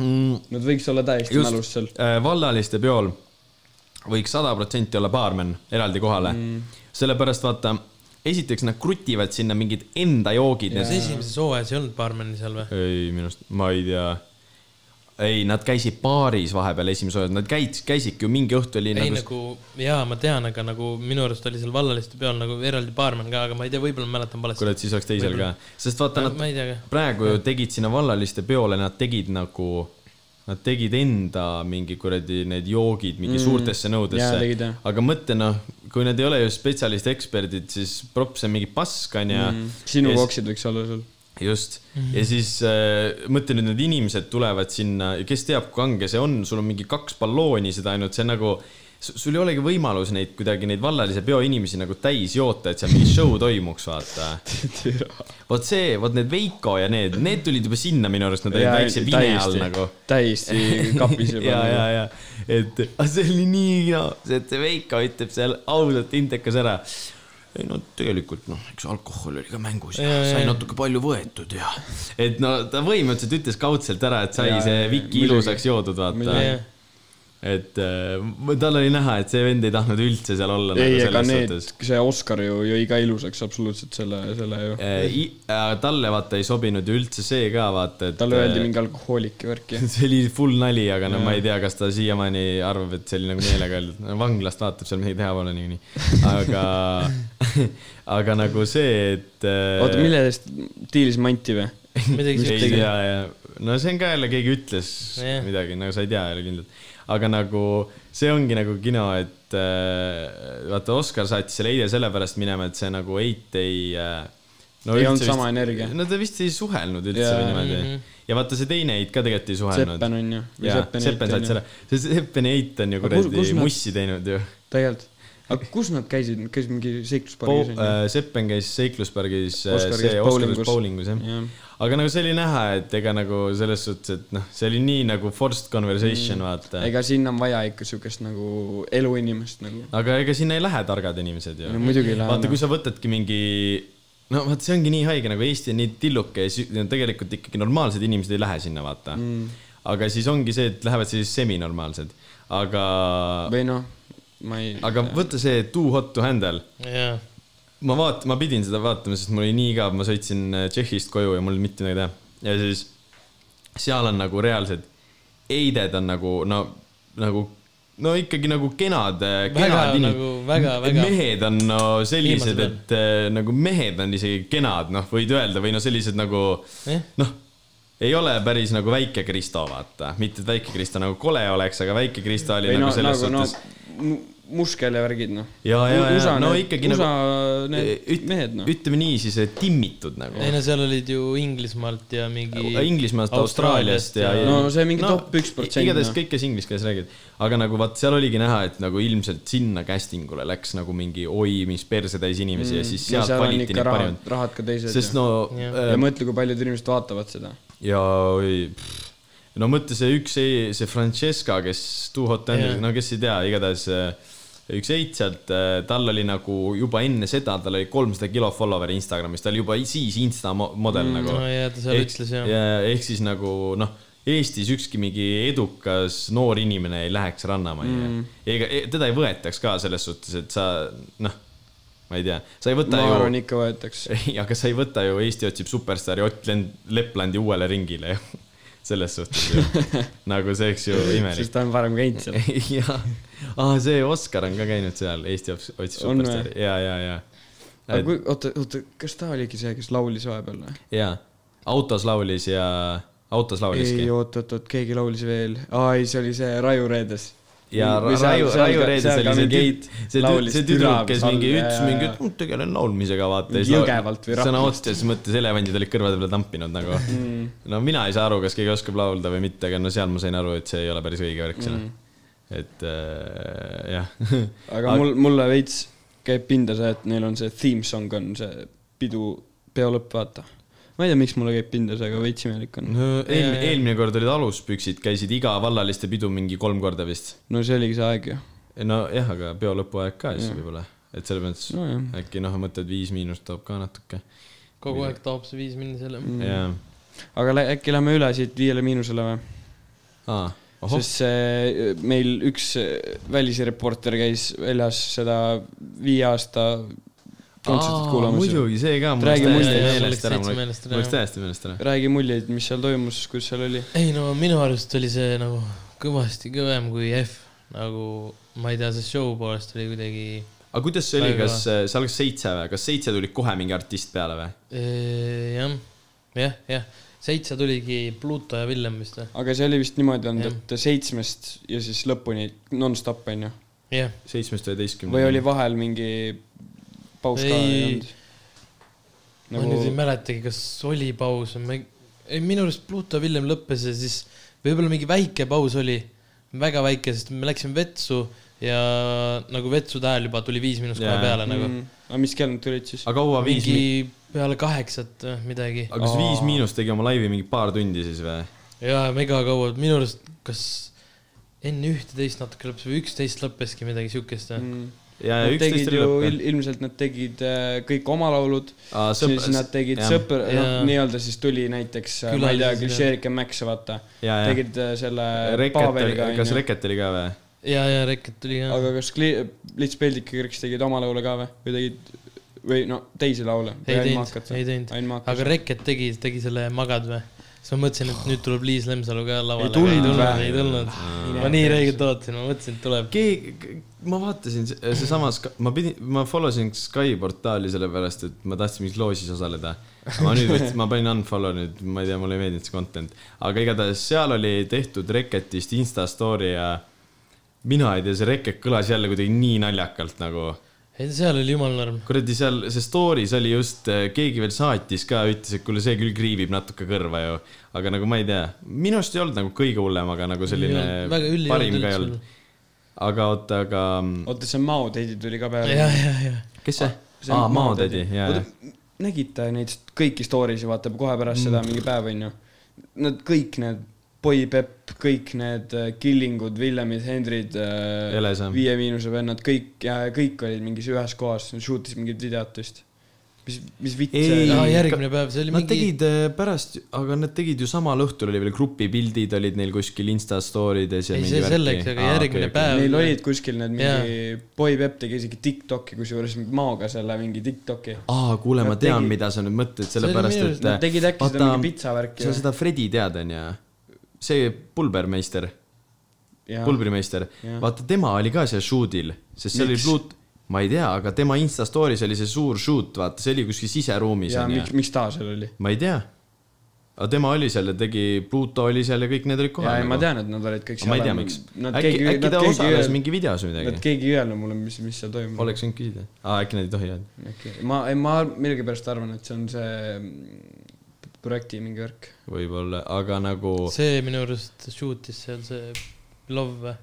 Mm, Nad võiks olla täiesti Just. mälus seal. äh, vallaliste peol võiks sada protsenti olla baarmen eraldi kohale mm.. sellepärast vaata, esiteks nad krutivad sinna mingid enda joogid. kas esimeses hooajas ei olnud baarmeni seal või? ei, minu arust, ma ei tea. ei, nad käisid baaris vahepeal esimese hooaja, nad käid, käisidki ju mingi õhtu oli ei nagu, nagu jaa, ma tean, aga nagu minu arust oli seal vallaliste peol nagu eraldi baarmen ka, aga ma ei tea, võib-olla ma mäletan valesti. kurat, siis oleks teisel ka, sest vaata nad tea ka. praegu ju tegid sinna vallaliste peole, nad tegid nagu, nad tegid enda mingi kuradi need joogid mingi mm. suurtesse nõudesse aga mõtle noh, kui nad ei ole ju spetsialist eksperdid, siis props on mingi pask on ja mm.. sinu koksid võiks olla sul. Just mm, -hmm. ja siis äh, mõtle nüüd need inimesed tulevad sinna, kes teab, kui kange see on, sul on mingi kaks ballooni seda ainult, see on nagu, sul ei olegi võimalus neid kuidagi neid vallalise peo inimesi nagu täis joota, et seal mingi show toimuks, vaata. vot see, vot need Veiko ja need, need tulid juba sinna minu arust, nad olid väikse vine all nagu. täiesti kapis juba. ja, ja, ja, et see oli nii hea, see, et see Veiko ütleb seal ausalt intekas ära ei no tegelikult noh, eks alkohol oli ka mängus ja, Ja, sai natuke palju võetud ja et no ta põhimõtteliselt ütles kaudselt ära, et sai Ja, see Viki ilusaks joodud, vaata. Et äh, tal oli näha, et see vend ei tahtnud üldse seal olla ei, nagu ega selles need see Oscar ju jõi ka ilusaks absoluutselt selle, selle ju. Äh, talle vaata ei sobinud ju üldse see ka vaata, et talle öeldi äh, mingi alkohoolik ja värki. see oli full nali, aga no ma ei tea, kas ta siiamaani arvab, et see oli nagu meelega öeldud. vanglast vaatab seal midagi teha pole niikuinii. aga, aga nagu see, et. äh, oota, mille eest diilis manti või? midagi ei siukest. ja, no see on ka jälle, keegi ütles Jah. midagi, nagu sa ei tea jälle kindlalt. Aga nagu see ongi nagu kino, et äh, vaata, Oscar saatis selle eile sellepärast minema, et see nagu Eit ei äh, no Ei olnud vist- sama energia. no ta vist ei suhelnud üldse Jaa. või niimoodi Mhm. ja vaata see teine Eit ka tegelikult ei suhelnud. Seppen on ju. jaa, Seppen saatis ära. see Seppeni Eit on ju kuradi mussi teinud ju. tegelikult. aga kus nad käisid, nad käisid mingi Po- seikluspargis on äh, Seppen käis seikluspargis äh, Oskar käis see Oscaris bowlingus. bowlingus jah ju. Aga nagu see oli näha, et ega nagu selles suhtes, et noh, see oli nii nagu forced conversation mm., vaata. ega sinna on vaja ikka siukest nagu eluinimest nagu. aga ega sinna ei lähe targad inimesed ju no muidugi ei lähe. vaata, kui sa võtadki mingi, no vaat see ongi nii haige, nagu Eesti on nii tilluke ja tegelikult ikkagi normaalsed inimesed ei lähe sinna, vaata mm.. aga siis ongi see, et lähevad siis seminormaalsed, aga, või noh, ma ei. aga võta see Too hot to handle jaa, ma vaat-, ma pidin seda vaatama, sest mul oli nii igav, ma sõitsin äh, Tšehhist koju ja mul ei mitte midagi teha. ja siis seal on nagu reaalsed eided on nagu no, nagu no ikkagi nagu kenad, väga kenad nagu väga, väga. mehed on no sellised, et äh, nagu mehed on isegi kenad, noh, võid öelda või no sellised nagu jah, noh, ei ole päris nagu väike Kristo, vaata, mitte et väike Kristo nagu kole oleks, aga väike Kristo oli või nagu no, selles nagu no suhtes. Muskel ja värgid noh. ja, ja, ja USA no need- ikkagi USA nagu need üt- mehed noh. ütleme niisiis, et timmitud nagu. ei no seal olid ju Inglismaalt ja mingi. Inglismaalt, Austraaliast ja, ja. No see mingi top 1%, igatahes noh. kõik, kes inglise keeles räägivad, aga nagu vaat seal oligi näha, et nagu ilmselt sinna casting ule läks nagu mingi oi, mis persetäis inimesi mm, ja siis sealt seal on valiti ikka neid rahad parimaid., rahad ka teised. sest no Jah. äh, ja mõtle, kui paljud inimesed vaatavad seda. ja oi, no mõtle see üks, see Francesca, kes Too Hot Under Jah., no kes ei tea, igatahes äh, üks eit sealt, tal oli nagu juba enne seda, tal oli kolmsada kilo follower'i Instagramis, ta oli juba siis insta mo- model mm, nagu no ja ta seal ütles jah. ja ehk siis nagu noh, Eestis ükski mingi edukas noor inimene ei läheks rannamajja mm.. ega e- teda ei võetaks ka selles suhtes, et sa noh, ma ei tea, sa ei võta ma ju arvan, ikka võetaks. ei, aga sa ei võta ju Eesti otsib superstaari Ott Leplandi uuele ringile ju. selles suhtes ju, nagu see oleks ju imelik sest. ta on varem käinud seal. jah, aa see Oskar on ka käinud seal Eesti ots- otsib superstaari ja, ja, ja. aga kui, oota, oota, kas ta oligi see, kes laulis vahepeal või? ja autos laulis ja, autos lauliski ei, oot, oot, oot, keegi laulis veel. aa, ei, see oli see Raiu Reedes. ja Raiu, Raiu Reedes oli see tüd- see see tüdruk, kes mingi ütles mingi, et "Mm, tegelen laulmisega, vaata. Jõgevalt või sõna Raplast. otseses mõttes elevandid olid kõrvade peale tampinud nagu mm.. no mina ei saa aru, kas keegi oskab laulda või mitte, aga no seal ma sain aru, et see ei ole päris õige värk seal mm.. Et äh, jah aga mul, mulle veits käib pinda see, et neil on see theme song on see pidu, peo lõpp, vaata. ma ei tea, miks mulle käib pinda see, aga veits imelik on. no eelmine, eelmine kord olid aluspüksid, käisid iga vallaliste pidu mingi kolm korda vist. no see oligi see aeg ju. nojah, aga peo lõpuaeg ka siis võib-olla, et selles mõttes nojah. äkki noh, mõtled Viis Miinust toob ka natuke kogu aeg toob see viis minni selle. Mm. ja, aga lä- äkki lähme üle siit viiele miinusele või? aa, ohoh, sest see meil üks välisreporter käis väljas seda viie aasta kontsertit kuulamas. muidugi, see ka. Räägi meelest mul läks täiesti meelest ära. räägi muljeid, mis seal toimus, kus seal oli. ei no minu arust oli see nagu kõvasti kõvem kui F, nagu ma ei tea, see show poolest oli kuidagi aga kuidas see oli, kas äh, see algas seitse või, kas seitse tuli kohe mingi artist peale või? eh, jah, jah, jah, seitse tuligi Pluto ja Villem vist või? aga see oli vist niimoodi olnud, et seitsmest ja siis lõpuni nonstop onju. jah, seitsmest üheteistkümne. või oli vahel mingi paus ka Ei. ei olnud? ma nüüd ei nagu, mäletagi, kas oli paus või ma ei, ei minu arust Pluto ja Villem lõppes ja siis võib-olla mingi väike paus oli, väga väike, sest me läksime vetsu ja nagu vetsude ajal juba tuli Viis Miinus kohe Jaa. peale nagu. mm, aga mis kell nad tulid siis? aga kaua Viis mingi Mi-, peale kaheksat või midagi. aga kas Viis Miinus tegi oma laivi mingi paar tundi siis või? jaa, mega kaua, minu arust kas enne ühteteist natuke lõppes või üksteist lõppeski midagi siukest või? Mm. ja Nad üksteist tegid oli ju lõpp il,. ilmselt nad tegid äh, kõik oma laulud, siis nad tegid jah. sõpr, noh nii-öelda siis tuli näiteks, ma ei tea, Klišeerike Max, vaata, tegid äh, selle Reket Paveliga kas. Reket oli ka või? ja, ja Reket tuli ka. aga kas Kli-, Lits Peldik ja Kriks tegid oma laule ka või, või tegid, või no teisi laule? ei teinud, ei teinud. aga. Reket tegi, tegi selle Magad või? siis ma mõtlesin, et nüüd tuleb Liis Lemsalu ka lavale. Ei tulnud ei tulnud, või? ei tulnud. ma nii räigelt ootasin, ma mõtlesin, et tuleb. keegi, ma vaatasin se- seesama, ma pidin, ma follow sin Sky portaali sellepärast, et ma tahtsin mingis loosis osaleda. ma nüüd võtsin, ma panin unfollow nüüd, ma ei tea, mulle ei meeldinud see content. aga igatahes seal oli tehtud Reketist Insta story ja mina ei tea, see Reket kõlas jälle kuidagi nii naljakalt nagu ei, seal oli jumala norm. kuradi seal, see story's oli just, keegi veel saatis ka, ütles, et kuule, see küll kriibib natuke kõrva ju. aga nagu ma ei tea, minu arust ei olnud nagu kõige hullem, aga nagu selline üli parim ka ei olnud.. aga oota, aga oota, see Mao tädi tuli ka peale. ja, ja, ja. kes see? See on aa, Mao tädi. jaa, nägite neid kõiki story si, vaata kohe pärast seda mingi päev onju. Nad kõik need Boy Pepp, kõik need äh, Killingud, Villemid, Hendrid äh, Viie Miinuse vennad, kõik ja kõik olid mingis ühes kohas, shoot isid mingit videot vist. mis, mis vitt Ei, see ka- järgmine päev, see oli Nad mingi. tegid äh, pärast, aga nad tegid ju samal õhtul oli veel grupipildid olid neil kuskil Insta story des ja Ei, see selleks, aga Aa, järgmine okei. päev- Neil olid kuskil need mingi, Boy Pepp tegi isegi Tiktoki, kusjuures Maoga selle mingi Tiktoki. aa, kuule, ma tean, tegid- mida sa nüüd mõtled, sellepärast et Nad tegid äkki seda mingi pitsavärki sa seda Fredi tead, onju? See pulbermeister, pulbrimeister, vaata tema oli ka seal shoot'il, sest see oli Miks? Bluet-, ma ei tea, aga tema Insta story's oli see suur shoot, vaata, see oli kuskil siseruumis ja miks, miks ta seal oli? ma ei tea. aga tema oli seal ja tegi, Pluto oli seal ja kõik need olid ja kohal. ma tean, et nad olid kõik ma ei tea, miks. Äkki, keegi, äkki ta osales öelnud, mingi videos või nad midagi? keegi ei öelnud mulle, mis, mis seal toimub. oleks võinud küsida. aa, äkki nad ei tohi öelda. äkki, ma, ma millegipärast arvan, et see on see projekti mingi värk. võib-olla, aga nagu see minu arust shoot'is seal see Love või?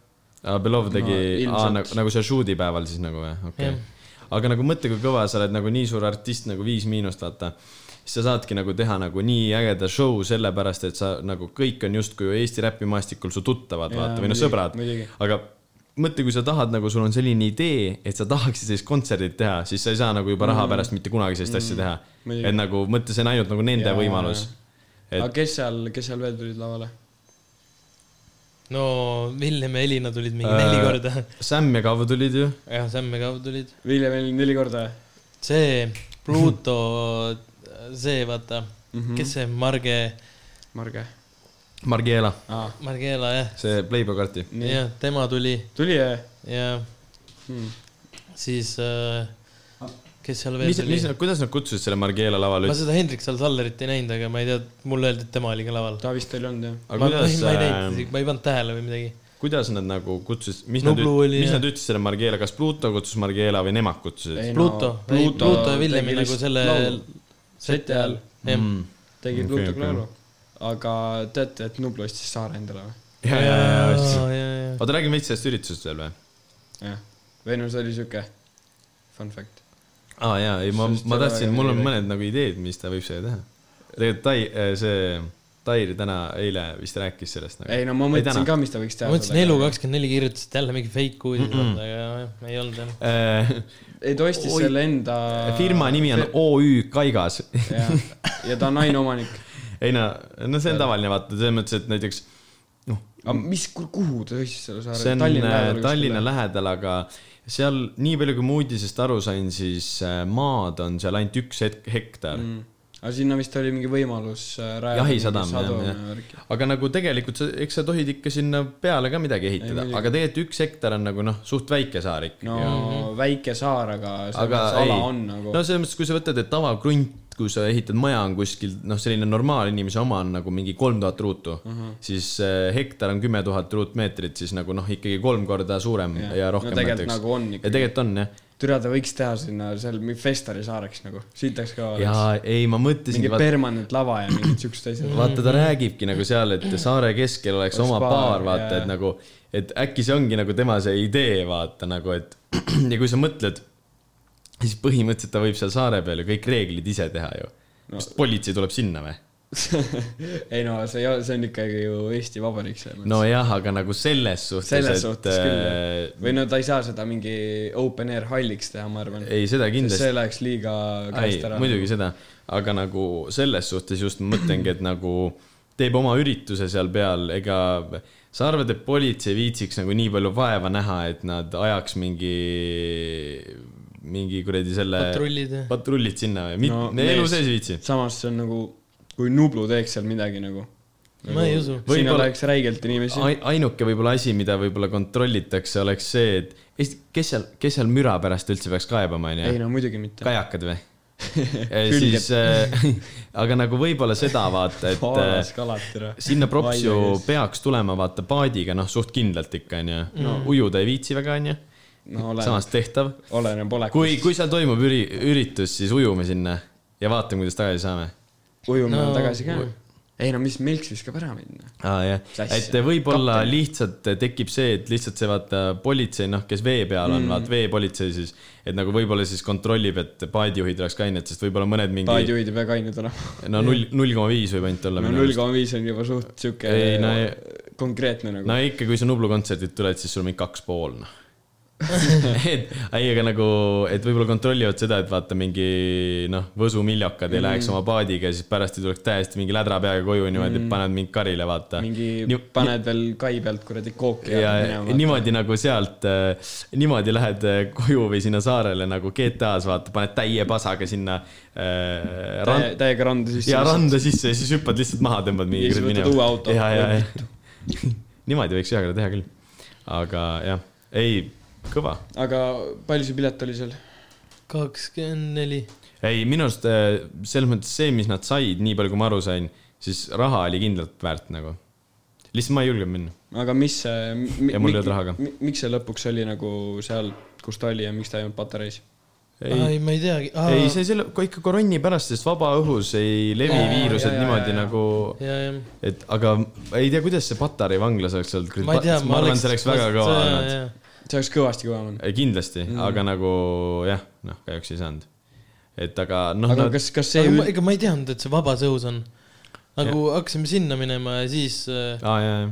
ah,, Belov tegi No, no,, ilmselt. nagu, nagu seal shoot'i päeval siis nagu või, okei okay.. aga nagu mõtle, kui kõva sa oled nagu nii suur artist nagu Viis Miinust, vaata. siis sa saadki nagu teha nagu nii ägeda show sellepärast, et sa nagu kõik on justkui ju Eesti räpimaastikul su tuttavad, vaata, või noh, sõbrad aga mõtle, kui sa tahad nagu, sul on selline idee, et sa tahaksid sellist kontserdit teha, siis sa ei saa nagu juba raha pärast mitte kunagi sellist asja teha. Mm. et nagu mõtle, see on ainult nagu nende Jaa, võimalus. aga et kes seal, kes seal veel tulid lavale? no Villem ja Elina tulid mingi Äh, neli korda. Sam ja Kav tulid ju. jah, Sam ja Kav tulid. Vilja veel neli korda. see Pluto, see vaata mm. -hmm. kes see Marge, Marge Margiela, ah,. Margela jah, see Playboy karti. jah, tema tuli tuli jah ja hmm.? siis äh, kes seal veel mis, tuli mis, kuidas nad kutsusid selle Margiela lavale ma? seda Hendrik Sal-Sallerit ei näinud, aga ma ei tea, mulle öeldi, et tema oli ka laval. ta vist oli olnud jah. aga ma, kuidas ma ei näinud, ma ei pannud tähele või midagi. kuidas nad nagu kutsusid, mis Nublu nad mis jah. nad ütlesid selle Margiela, kas Pluto kutsus Margiela või nemad kutsusid Ei,? Pluto, Pluto Pluto ja Villemi nagu selle seti ajal jah, Mm. tegi Okei, Pluto laulu. Aga teate, et Nublu ostis saare endale või? ja, ja, ja, ja. ja, oota, räägime veits sellest üritusest veel või? jah. või no see oli siuke fun fact. aa ah, jaa, ei ma, ma tahtsin, mul on mõned nagu ideed, mis ta võib sellega teha. tegelikult Tai, see Tair täna, eile vist rääkis sellest nagu. ei no ma mõtlesin ka, mis ta võiks teha. ma mõtlesin Elu. kakskümmend neli kirjutas, et jälle mingi fake uudis mm, -mm. aga jah, ei olnud jah. ka. ei, ta ostis selle enda. firma nimi on OÜ Kaigas. jah, ja ta on ainuomanik. Ei no, no see on tavaline vaata, selles mõttes, et näiteks noh, aga mis, kuhu ta ostis selle saare? see on Tallinna, Tallinna. lähedal, aga seal nii palju, kui ma uudisest aru sain, siis äh, maad on seal ainult üks hektar mm.. aga sinna vist oli mingi võimalus äh, rajada jahisadam jah, ja jah aga nagu tegelikult sa, eks sa tohid ikka sinna peale ka midagi ehitada, aga tegelikult üks hektar on nagu noh, suht väike saar ikkagi no ju. väike saar, aga selles ei ala on nagu no selles mõttes, kui sa võtad, et tavakrunt, kui sa ehitad maja on kuskil noh, selline normaalinimese oma on nagu mingi kolm tuhat ruutu Mhm. -huh. siis äh, hektar on kümme tuhat ruutmeetrit, siis nagu noh, ikkagi kolm korda suurem ja, ja rohkem no tegelikult nagu on ja ikka. tegelikult on jah, türa ta võiks teha sinna seal Festari saareks nagu, siit tahaks ka ja oleks. ei, ma mõtlesin mingi, vaata, permanent lava ja mingid siuksed asjad. vaata ta räägibki nagu seal, et saare keskel oleks Oleks oma baar, vaata, jaa. et nagu, et äkki see ongi nagu tema see idee, vaata nagu, et ja kui sa mõtled, siis põhimõtteliselt ta võib seal saare peal ju kõik reeglid ise teha ju no.. kas politsei tuleb sinna või? ei no see see on ikkagi ju Eesti Vabariik selles mõttes. nojah, aga nagu selles suhtes, selles et suhtes küll jah. äh, või no ta ei saa seda mingi open air halliks teha, ma arvan. ei, seda kindlasti see läheks liiga ei käest, ära. muidugi seda, aga nagu selles suhtes just ma mõtlengi, et nagu teeb oma ürituse seal peal, ega sa arvad, et politsei viitsiks nagu nii palju vaeva näha, et nad ajaks mingi, mingi kuradi selle patrullid patrullid sinna või? No mitte, elu mees- sees ei viitsi. samas see on nagu, kui Nublu teeks seal midagi nagu. ma ei usu. sinna Võib-olla- läheks räigelt inimesi. ainuke võib-olla asi, mida võib-olla kontrollitakse, oleks see, et kes seal, kes seal müra pärast üldse peaks kaebama, ei onju? no muidugi mitte. kajakad või? Siis äh, aga nagu võib-olla seda vaata, et haaras äh, kalad türa. sinna props ju Vaidle käes. peaks tulema vaata paadiga, noh, suht kindlalt ikka onju no.. ujuda ei viitsi väga onju, no oleneb, samas tehtav. oleneb olekust. kui, kui seal toimub üri-, üritus, siis ujume sinna ja vaatame, kuidas tagasi saame. ujume No, tagasi ka uju-. ei no mis, Milks viskab ära mind. aa jah, Klass. et võib-olla lihtsalt tekib see, et lihtsalt see vaata politsei, noh, kes vee peal on mm., vaata veepolitsei siis, et nagu võib-olla siis kontrollib, et paadijuhid oleks kained, sest võib-olla mõned mingi, paadijuhid ei pea kained olema. no null, null koma viis võib ainult olla no null koma viis on juba suht siuke Ei, no ei- konkreetne nagu no ikka, kui sa Nublu kontserdilt tuled, siis sul on mingi kaks pool, noh. et, ei, aga nagu, et võib-olla kontrollivad seda, et vaata mingi noh, Võsu miljokad ei läheks oma paadiga ja siis pärast ei tuleks täiesti mingi lädra peaga koju niimoodi, et paned mingi karile, vaata. mingi Nii- paned veel kai pealt kuradi kooki ja niimoodi nagu sealt, niimoodi lähed äh, koju või sinna saarele nagu GTA-s vaata, paned täie pasaga sinna äh, rand, täiega randa sisse. ja randa sisse ja siis hüppad lihtsalt maha, tõmbad mingi Ja siis võtad uue auto. ja, ja, ja niimoodi võiks ühe korra teha küll. aga jah, ei, kõva. aga palju see pilet oli seal? kakskümmend neli. ei, minu arust äh, selles mõttes see, mis nad said, nii palju, kui ma aru sain, siis raha oli kindlalt väärt nagu. lihtsalt ma ei julgenud minna. aga mis see mi, Ja mul ei olnud raha ka. mi, miks see lõpuks oli nagu seal, kus ta oli ja miks ta ei olnud patareis? ei, ei, ma ei teagi. ei, see selle, ikka koronni pärast, sest vabaõhus ei levi Aa, viirused ja, ja, niimoodi ja, ja. nagu ja, ja. et aga ei tea, kuidas see Patarei vanglas oleks olnud. ma ei tea, ma arvan, see oleks väga kõva olnud. See oleks kõvasti kõvam olnud. kindlasti mm, -hmm. aga nagu jah, noh, kahjuks ei saanud. et aga noh, aga nad kas, kas see üld- ega ma ei teadnud, et see vabas õhus on. nagu ja. hakkasime sinna minema ja siis jaa.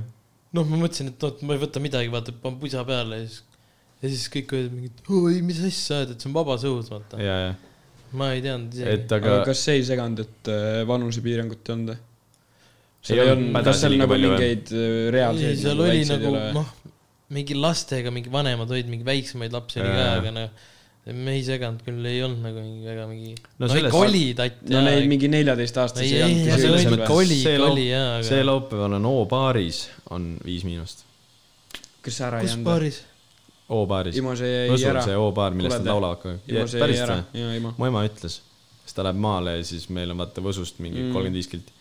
noh, ma mõtlesin, et oot, ma ei võta midagi, vaata, panen pusa peale ja siis, ja siis kõik öeldi mingit, oi, mis asja, et see on vabas õhus, vaata. ja, ja, ma ei teadnud isegi. aga aga kas see ei seganud, et äh, vanusepiirangut ei olnud või? Seal ei olnud kas seal nagu mingeid äh, ei, reaalseid seal oli nagu ei ole? noh, mingi lastega mingi vanemad olid, mingi väiksemaid lapsi oli ka, aga noh, me ei seganud küll, ei olnud nagu mingi väga mingi No no,, selles- ikka oli tatt no neid mingi neljateistaastasi ei, ja see selles oli oli, see oli jaa, see aga laupäeval on O-baaris on Viis Miinust. kas ära ei kus jäänud? baaris? O-baaris. See Võsul ära. see O-baar, millest nad laulavad kogu aeg. see jäi päris ära või?, mu ema ütles, sest ta läheb maale ja siis meil on vaata Võsust mingi Mm. kolmkümmend viis kilti.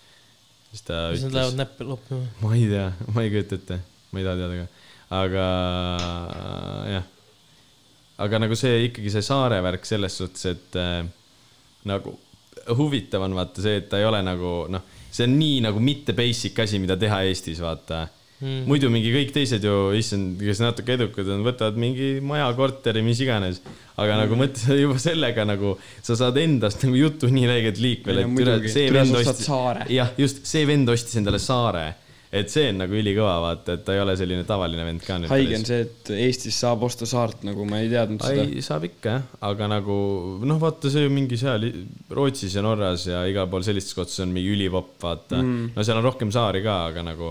siis ta kas nad ütles lähevad, näppe loppima? ma ei tea, ma ei kujuta ette, ma ei taha teada ka, aga jah. aga nagu see ikkagi see saare värk selles suhtes, et äh, nagu huvitav on vaata see, et ta ei ole nagu noh, see on nii nagu mitte basic asi, mida teha Eestis, vaata mm.. muidu mingi kõik teised ju, issand, kes natuke edukad on, võtavad mingi maja, korteri, mis iganes. aga nagu mõtle juba sellega nagu sa saad endast nagu jutu nii räigelt liikvele, et muidugi. see vend ostis jah, just see vend ostis endale saare, et see on nagu ülikõva, vaata, et ta ei ole selline tavaline vend ka. haige on see, et Eestis saab osta saart, nagu ma ei teadnud seda. ei, saab ikka jah, aga nagu noh, vaata see ju mingi seal Rootsis ja Norras ja igal pool sellistes kohtades on mingi ülipopp, vaata mm.. no seal on rohkem saari ka, aga nagu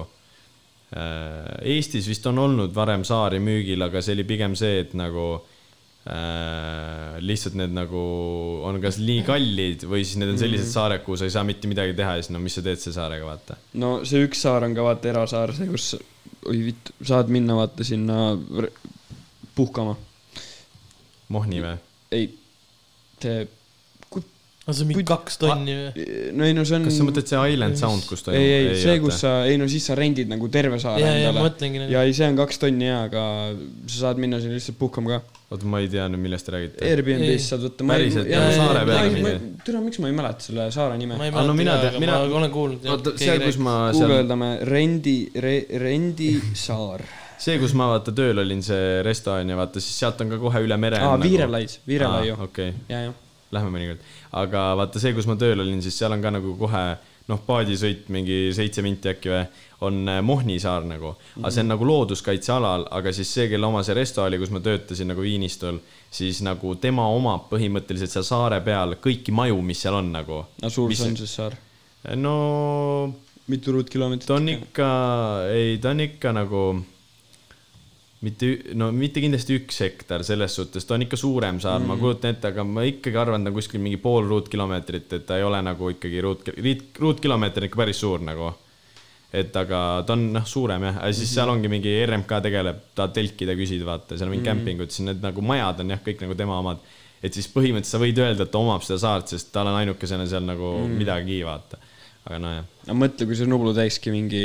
äh, Eestis vist on olnud varem saari müügil, aga see oli pigem see, et nagu äh, lihtsalt need nagu on kas nii kallid või siis need on sellised Mhm. saared, kuhu sa ei saa mitte midagi teha ja siis no mis sa teed selle saarega, vaata. no see üks saar on ka vaata erasaar, see, kus, oi vitt, saad minna vaata sinna puhkama. Mohni või? ei, see, no see on mingi kaks tonni või? no ei no see on. kas sa mõtled see Island Sound, kus toimub? ei, ei, see, kus sa, ei no siis sa rendid nagu terve saare ja, ja ma endale. mõtlengi ja ei, see on kaks tonni ja, aga sa saad minna sinna lihtsalt puhkama ka. oota, ma ei tea nüüd, millest te räägite. Airbnb-st saad võtta. Päriselt? Saare peale minna? tere, miks ma ei mäleta selle saare nime ma? ei Ah, no mäleta mina aga mina- ma olen kuulnud. oota, see, kus ma seal, guugeldame Rendi re,, Rendi saar. see, kus ma vaata tööl olin, see restoran ja vaata siis sealt on ka kohe üle mere. aa, Viirelais, Viirelaiu. okei, ja, ja. lähme mõnikord. aga vaata see, kus ma tööl olin, siis seal on ka nagu kohe noh, paadisõit mingi seitse minti äkki või, on äh, Mohni saar nagu. aga see on nagu looduskaitsealal, aga siis see, kelle oma see resto oli, kus ma töötasin nagu Viinistul, siis nagu tema omab põhimõtteliselt seal saare peal kõiki maju, mis seal on nagu. no suur Mis- see on siis saar? no mitu ruutkilomeetrit? ta on ikka, ei, ta on ikka nagu mitte, no mitte kindlasti üks hektar selles suhtes, ta on ikka suurem saar mm, -hmm. ma kujutan ette, aga ma ikkagi arvan, ta on kuskil mingi pool ruutkilomeetrit, et ta ei ole nagu ikkagi ruut, ruutkilomeeter on ikka päris suur nagu. Et aga ta on noh, suurem jah, siis seal ongi mingi RMK tegeleb, tahad telkida, küsid, vaata, seal on mingi kämpingud, siis need nagu majad on jah, kõik nagu tema omad. et siis põhimõtteliselt sa võid öelda, et ta omab seda saart, sest tal on ainukesena seal nagu mm. midagi, vaata. aga nojah no mõtle, kui see Nublu teekski mingi,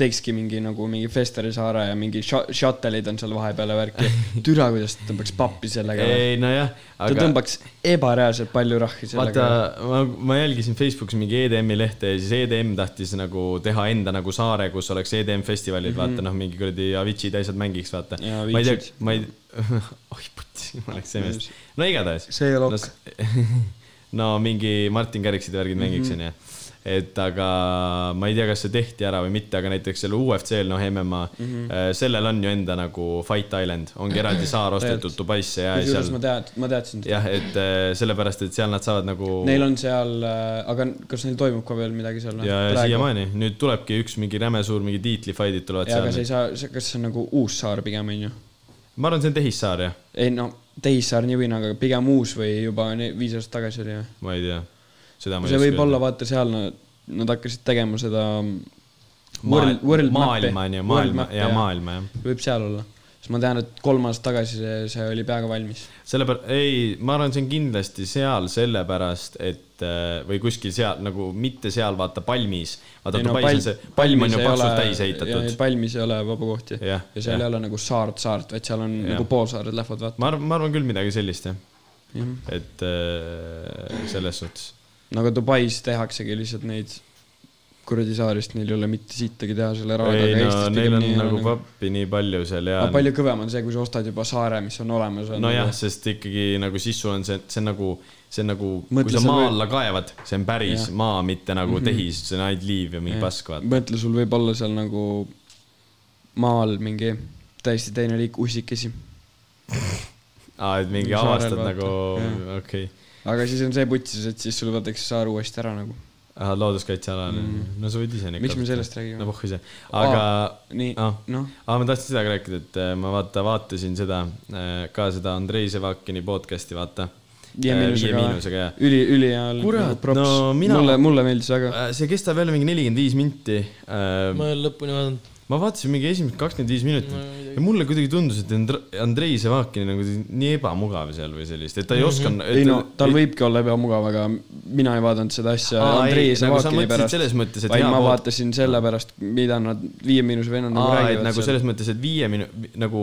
teekski mingi nagu mingi Festeri saare ja mingi sh- shuttle'id on seal vahepeal ja värki. türa, kuidas ta tõmbaks pappi sellega. ei nojah, ta tõmbaks ebareaalselt palju rahvi sellega. vaata, ma, ma jälgisin Facebookis mingi EDM-i lehte ja siis EDM tahtis nagu teha enda nagu saare, kus oleks EDM festivalid mm, -hmm. vaata noh, mingi kuradi Avicii asjad mängiks, vaata. Mhm. Ma ei tea ma ei, oi putsi, ma oleks see mees. no igatahes. see lokk. no,. no mingi Martin ja värgid Mhm. mängiks, onju. Et aga ma ei tea, kas see tehti ära või mitte, aga näiteks selle UFC-l, noh, MMA mm. -hmm. sellel on ju enda nagu Fight Island, ongi eraldi saar ostetud Dubaisse ja seal ma tead-, ma teadsin jah, et äh, sellepärast, et seal nad saavad nagu. Neil on seal, aga kas neil toimub ka veel midagi seal? ja, ja. siiamaani, nüüd tulebki üks mingi räme suur mingi tiitlifight'id tulevad ja, aga sa ei seal. saa, kas see on nagu uus saar pigem onju? ma arvan, see on tehissaar jah, ei no, tehissaar nii või naa, aga pigem uus või juba viis aastat tagasi oli või? ma ei tea. Seda ma see võib olla, vaata seal nad, nad hakkasid tegema seda World, World maailma on ju, maailma ja maailma. jah. võib seal olla, sest ma tean, et kolm aastat tagasi see, see oli peaaegu valmis. sellepärast, ei, ma arvan, see on kindlasti seal sellepärast, et äh, või kuskil seal nagu mitte seal, vaata palmis. vaata no Dubais on see, palm on ju paksult täis ehitatud. palmis ei ole vabu kohti. Jah, ja seal jah. ei ole nagu saart, saart, vaid seal on Jah. nagu poolsaared lähevad, vaata. ma arvan, ma arvan küll midagi sellist jah, jah. et äh, selles suhtes. No aga Dubais tehaksegi lihtsalt neid kuradi saarist, neil ei ole mitte sittagi teha selle rahaga. ei no neil on nagu pappi nii palju seal ja. palju kõvem on see, kui sa ostad juba saare, mis on olemas. nojah, sest ikkagi nagu siis sul on see, see on nagu, see on nagu, kui sa maa või- alla kaevad, see on päris. Mhm. maa, mitte nagu tehis, see on ainult liiv ja mingi pask, vaata. mõtle, sul võib olla seal nagu maal mingi täiesti teine liik ussikesi. aa, et mingi Nagu avastad nagu, okei. Aga siis on see putsis, et siis sul võetakse saar uuesti ära nagu. ahah, looduskaitsealal mm., no sa võid ise neid miks me sellest räägime no? pohhu ise, aga nii ah., noh, aa, ma tahtsin seda ka rääkida, et äh, ma vaata, vaatasin seda, ka seda Andrei Sevakini podcast'i, vaata. Viie Viie Miinusega jah. üli, ülihea oli. Kurat, no mina- mulle, mulle meeldis väga. see kestab jälle mingi nelikümmend viis minti. ma ei ole lõpuni vaadanud. ma vaatasin mingi esimesed kakskümmend viis minutit No. Ja mulle kuidagi tundus, et Andr- Andrei Sevakin on nagu nii ebamugav seal või sellist, et ta ei oska. ei no tal võibki olla ebamugav, aga mina ei vaadanud seda asja Aa, ei, Andrei nagu sa Savakini mõtlesid pärast, selles mõttes, et vaid ma vaatasin selle pärast, mida nad Viie Miinuse vennad nagu räägivad nagu selles mõttes, et viie minu-, nagu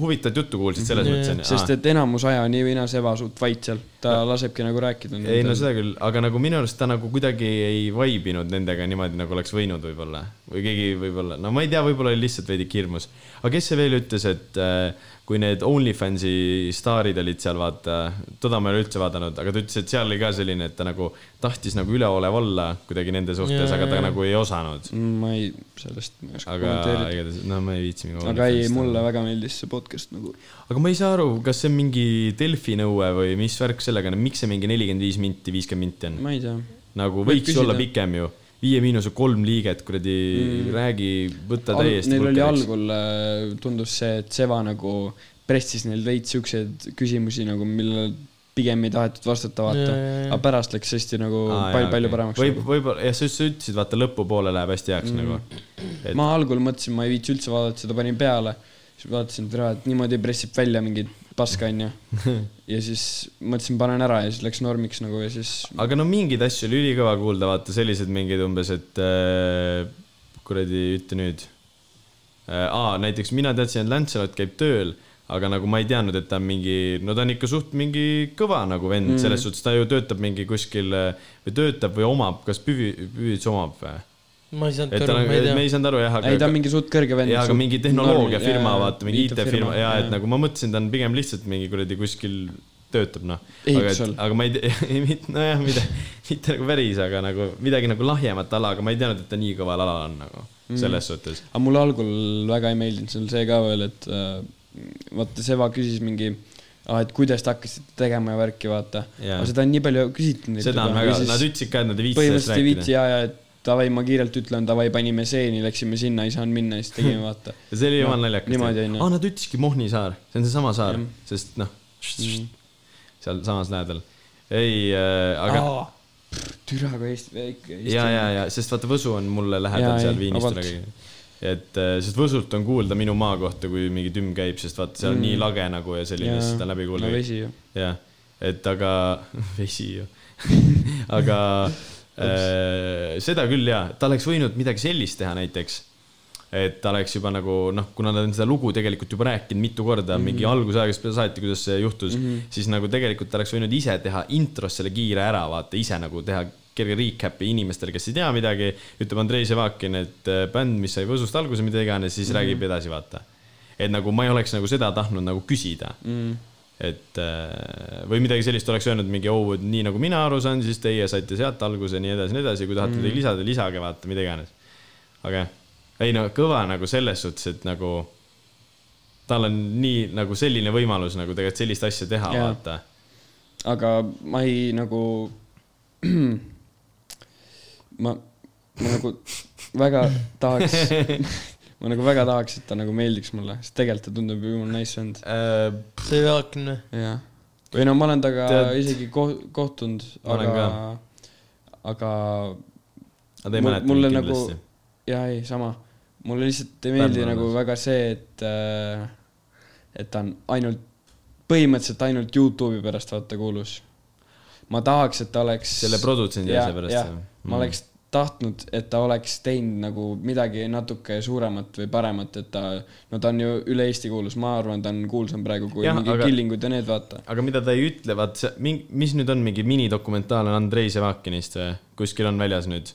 huvitavat juttu kuulsid selles Mhm. mõttes onju. sest et enamus aja on nii või naa Seva suht vait seal, ta lasebki nagu rääkida. ei no seda küll, aga nagu minu arust ta nagu kuidagi ei vaibinud nendega niimoodi, nagu oleks võinud võib-olla või keegi võib-olla, no ma ei tea, võib-olla oli lihtsalt veidi hirmus. aga kes see veel ütles, et äh, kui need OnlyFansi staarid olid seal, vaata, toda ma ei ole üldse vaadanud, aga ta ütles, et seal oli ka selline, et ta nagu tahtis nagu üleolev olla kuidagi nende suhtes, aga ta jaa. nagu ei osanud. ma ei, sellest ma ei oska aga kommenteerida. no ma ei viitsi aga ei, mulle väga meeldis see podcast nagu. aga ma ei saa aru, kas see on mingi Delfi nõue või mis värk sellega on, miks see mingi nelikümmend viis minti, viiskümmend minti on? ma ei tea. nagu Võib võiks küsida. olla pikem ju. Viie Miinuse kolm liiget, kuradi mm. räägi, võta täiesti. Neil oli algul, tundus see, et Seva nagu pressis neil veits siukseid küsimusi nagu, millele pigem ei tahetud vastata, vaata aga pärast läks hästi nagu Aa, palju, jaa, palju okei. paremaks. võib, võib-olla, jah, sa ütlesid, vaata lõpupoole läheb hästi heaks mm. nagu. et- ma algul mõtlesin, ma ei viitsi üldse vaadata, seda panin peale, siis vaatasin, et niimoodi pressib välja mingit paska, onju. ja siis mõtlesin, panen ära ja siis läks normiks nagu ja siis aga no mingeid asju oli ülikõva kuulda, vaata sellised mingid umbes, et äh, kuradi, ütle nüüd äh,. aa, näiteks mina teadsin, et Lancelot käib tööl, aga nagu ma ei teadnud, et ta on mingi, no ta on ikka suht mingi kõva nagu vend mm., selles suhtes ta ju töötab mingi kuskil äh, või töötab või omab, kas Püvi, Püvits omab või? Ma ei saanud aru, on, ma ei me tea. ei saanud aru jah, aga ei, ta on mingi suht kõrge vend. jaa, aga mingi tehnoloogiafirma, vaata, mingi IT-firma ja et nagu ma mõtlesin, ta on pigem lihtsalt mingi kuradi kuskil töötab, noh. aga, aga ma ei tea, ei mitte, nojah, mitte, mitte nagu päris, aga nagu midagi nagu lahjemat ala, aga ma ei teadnud, et ta nii kõval alal on nagu Mm. selles suhtes. aga mulle algul väga ei meeldinud seal see ka veel, et äh, vaata, Seva küsis mingi, et kuidas te hakkasite tegema ja värki, vaata. Aga seda on nii palju küsitud seda on väga, nad ütlesid ka, et nad ei viitsi sellest põhimõtteliselt ei viitsi rääkida. ja, ja et davai, ma kiirelt ütlen, davai, panime seeni, läksime sinna, ei saanud minna ja siis tegime, vaata. ja see oli Noh, jumala naljakas. niimoodi onju. aa, nad ütlesidki Mohni saar, see on seesama saar sest noh, Mhm. seal samas lähedal. ei äh,, aga türa kui Eesti, väike Eesti. ja, ja, ja sest vaata, Võsu on mulle lähedal Jaa, seal ei, Viinist üle. et äh, sest Võsult on kuulda minu maa kohta, kui mingi tümm käib, sest vaata, seal on Mm. nii lage nagu ja selline, siis seda läbi kuulda no. jah, et aga, vesi ju. aga äh, seda küll jaa, ta oleks võinud midagi sellist teha näiteks. et ta oleks juba nagu noh, kuna ta on seda lugu tegelikult juba rääkinud mitu korda mm -hmm. mingi algusaegast peale saati, kuidas see juhtus mm, -hmm. siis nagu tegelikult ta oleks võinud ise teha intros selle kiire ära, vaata ise nagu teha kerge recap'i inimestele, kes ei tea midagi, ütleb Andrei Sevakin, et äh, bänd, mis sai Võsust alguse, mida iganes, siis mm -hmm. räägib edasi, vaata. et nagu ma ei oleks nagu seda tahtnud nagu küsida Mm. Et äh, või midagi sellist oleks öelnud mingi, et nii nagu mina aru saan, siis teie saite sealt alguse, nii edasi, nii edasi, kui tahate midagi lisada, lisage, vaata, mida iganes. aga jah, ei no kõva nagu selles suhtes, et nagu tal on nii nagu selline võimalus nagu tegelikult sellist asja teha, vaata. aga ma ei nagu, ma, ma nagu väga tahaks, ma nagu väga tahaks, et ta nagu meeldiks mulle, sest tegelikult ta tundub ju jumala nice vend. Äh, see Jaakin või? jah, või no ma olen temaga Tead- isegi ko- kohtunud, aga ka., aga aga ta ei Mul- mäleta mulle mind nagu- kindlasti. jaa, ei, sama. mulle lihtsalt ei meeldi Pärnu nagu väga see, et, et ta on ainult, põhimõtteliselt ainult Youtube'i pärast vaata kuulus. ma tahaks, et ta oleks. selle produtsendi asja pärast ma Mm. oleks tahtnud, et ta oleks teinud nagu midagi natuke suuremat või paremat, et ta, no ta on ju üle Eesti kuulus, ma arvan, ta on kuulsam praegu kui Jah, mingi aga- Killingud ja need, vaata. aga mida ta ei ütle, vaat see, mis nüüd on mingi minidokumentaal on Andrei Sevakinist või kuskil on väljas nüüd.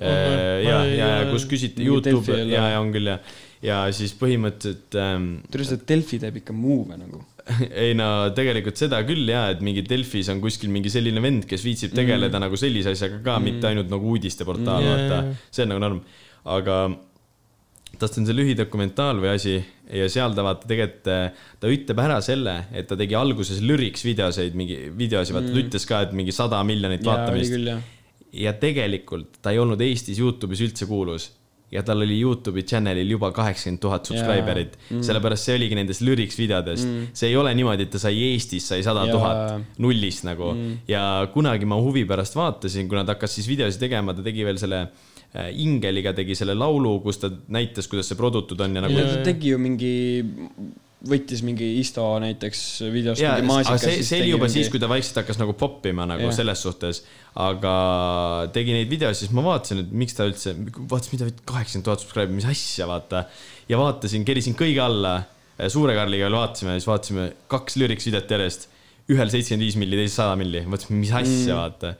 On või? ja, ja, ja kus küsiti Youtube ja, ja on küll ja, ja siis põhimõtteliselt ähm, tead, see Delfi teeb ikka move'e nagu. ei no tegelikult seda küll ja, et mingi Delfis on kuskil mingi selline vend, kes viitsib tegeleda mm. nagu sellise asjaga ka mm., mitte ainult nagu uudisteportaal Mm. vaata see on nagu norm. aga tast on see lühidokumentaal või asi ja seal ta vaata tegelikult, ta ütleb ära selle, et ta tegi alguses lyrics videoseid, mingi videosi, vaata mm. ta ütles ka, et mingi sada miljonit vaatamist ja tegelikult ta ei olnud Eestis Youtube'is üldse kuulus ja tal oli Youtube'i channel'il juba kaheksakümmend tuhat subscriber'it mm., sellepärast see oligi nendest lyrics videodest mm.. see ei ole niimoodi, et ta sai Eestis sai sada tuhat nullist nagu mm. ja kunagi ma huvi pärast vaatasin, kuna ta hakkas siis videosid tegema, ta tegi veel selle äh, Ingeliga tegi selle laulu, kus ta näitas, kuidas see produtud on ja nagu ta tegi ju mingi, võttis mingi Isto näiteks videost jaa, mingi aga maasika. see, see oli juba siis, kui ta vaikselt hakkas nagu poppima nagu yeah. selles suhtes. aga tegi neid videosid, siis ma vaatasin, et miks ta üldse, vaatasin, mida kaheksakümmend tuhat subscribe'i, mis asja, vaata. ja vaatasin, kerisin kõige alla, Suure Karliga veel vaatasime, siis vaatasime kaks lyrics videot järjest. ühel seitsekümmend viis milli, teisel sada milli, mõtlesime, mis asja mm., vaata.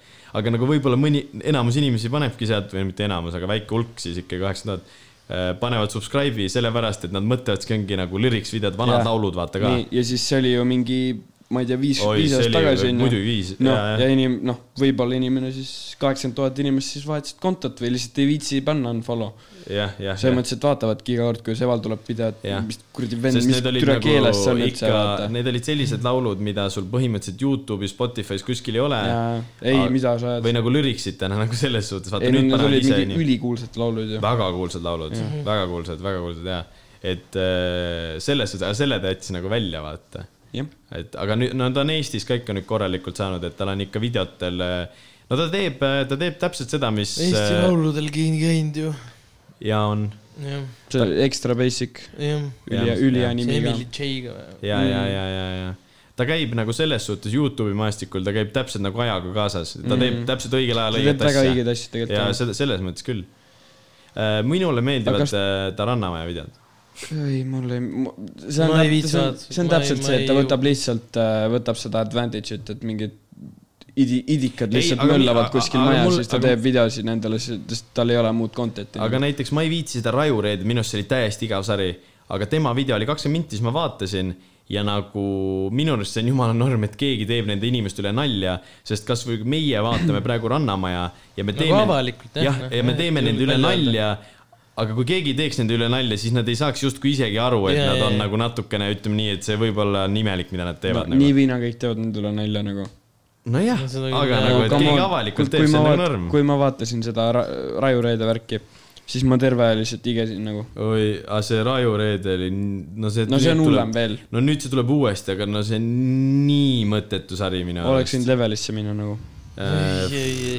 aga nagu võib-olla mõni, enamus inimesi panebki sealt või mitte enamus, aga väike hulk siis ikka kaheksakümmend tuhat panevad subscribe'i sellepärast, et nad mõtlevadki, ongi nagu lyrics videod, vanad Jah. laulud, vaata ka. ja siis see oli ju mingi, ma ei tea, viis, viis see aastat tagasi ju- muidugi viis- noh, ja inim-, noh, võib-olla inimene siis kaheksakümmend tuhat inimest siis vahetasid kontot või lihtsalt ei viitsi panna unfollow. selles mõttes, et vaatavadki iga kord, kui Seval tuleb video, et Jah. mis kuradi vend, mis türa nagu keeles see on üldse, vaata., need olid sellised laulud, mida sul põhimõtteliselt Youtube'is, Spotify's kuskil ei ole. ei, mida sa ajad või. nagu lyric'itena nagu selles suhtes, vaata ei, nüüd panevad ise ülikuulsad laulud ju. väga kuulsad laulud, väga kuulsad, väga kuulsad jaa. et äh, selles suhtes, aga selle ta jättis nagu välja, vaata. jah, et aga nüüd, no ta on Eestis ka ikka nüüd korralikult saanud, et tal on ikka videotel, no ta teeb, ta teeb täpselt seda, mis Eesti äh, Lauludel käinud ju, ja on jah, see extra basic, jah. üli, ülihea see nimiga Emily J-ga. ja, ja, ja, ja, ja ta käib nagu selles suhtes Youtube'i maastikul, ta käib täpselt nagu ajaga kaasas, ta teeb Mhm. täpselt õigel ajal teeb õiget väga asja. õigeid asju ja tegelikult. seda, selles mõttes küll. minule meeldivad Aga kas... ta Rannamaja videod. ei, mul ei, see on Ma ei täp- viitsi see on- ei- täpselt see, et ta ei- võtab lihtsalt, võtab seda advantage'it, et mingid idi-, idikad Ei, lihtsalt mi- möllavad aga- kuskil majas, siis ta aga- teeb videosid nendele, sest tal ei ole muud content'i. aga näiteks ma ei viitsi seda Rajureed, minu arust see oli täiesti igav sari, aga tema video oli kakskümmend minti, siis ma vaatasin ja nagu minu arust see on jumala norm, et keegi teeb nende inimeste üle nalja, sest kasvõi meie vaatame praegu Rannamaja ja me nagu teeme. avalikult jah. jah, ja me teeme nende üle. nalja, aga kui keegi ei teeks nende üle nalja, siis nad ei saaks justkui isegi aru, et Jaa, nad on jaa. nagu natukene, ütleme nii, et see võib-olla on imelik, mida nad teevad nii nagu. viina kõik teevad nende üle nalja nagu. nojah No aga nagu, et keegi on, avalikult kui teeb, see ma on nagu norm. kui ma vaatasin seda Ra- Raju Reede värki, siis ma terve aja lihtsalt igesin nagu. oi, aga see Raju Reede oli, no see. no see on hullem veel, no nüüd see tuleb uuesti, aga no see on nii mõttetu sari minu oleks võinud levelisse minna nagu Äh,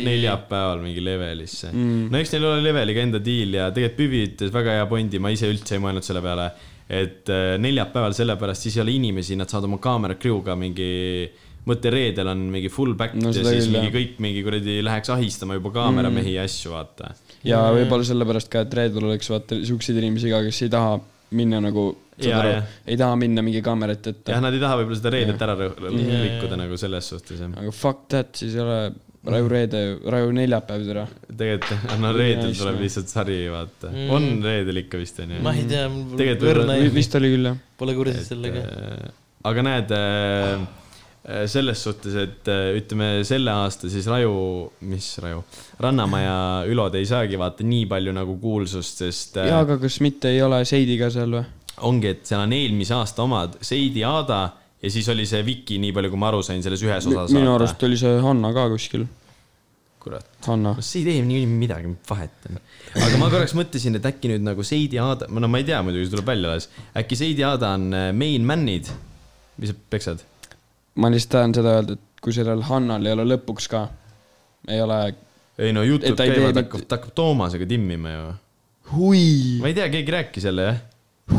neljapäeval mingi levelisse Mm. no eks neil ole leveliga enda diil ja tegelikult Püvi ütles väga hea pointi, ma ise üldse ei mõelnud selle peale. et äh, neljapäeval sellepärast siis ei ole inimesi, nad saavad oma kaamera crew'ga mingi, mõtle reedel on mingi full back No ja siis mingi kõik mingi kuradi läheks ahistama juba kaameramehi ja asju, vaata. ja võib-olla sellepärast ka, et reedel oleks vaata siukseid inimesi ka, kes ei taha minna nagu, saad aru ei taha minna mingi kaamerat ette jah, nad ei taha võib-olla seda reedet ära rikkuda nagu selles suhtes jah. aga fuck that, siis ei ole Raju Reede, Raju neljapäev türa. tegelikult, no reedel tuleb lihtsalt sari, vaata Mm.. on reedel ikka vist onju. ma ei tea, mul võib-olla- ei, vist oli küll jah. pole kursis sellega. äh, aga näed, selles suhtes, et äh, ütleme selle aasta siis Raju, mis Raju, Rannamaja ülod ei saagi vaata nii palju nagu kuulsust, sest äh, jaa, aga kas mitte ei ole Seidi ka seal või? ongi, et seal on eelmise aasta omad Seidi, Aada ja siis oli see Viki, nii palju kui ma aru sain, selles ühes osas. minu arust oli see Hanna ka kuskil. kurat, Hanna see ei tee nii midagi, vahet aga ma korraks mõtlesin, et äkki nüüd nagu Seidi, Aada, no ma ei tea muidugi, see tuleb välja alles, äkki Seidi, Aada on äh, main man'id, mis sa peksad? Ma lihtsalt tahan seda öelda, et kui sellel Hannal ei ole lõpuks ka, ei ole ei no jutud käivad, hakkab, ta hakkab Toomasega timmima ju. hui, ma ei tea, keegi rääkis jälle jah?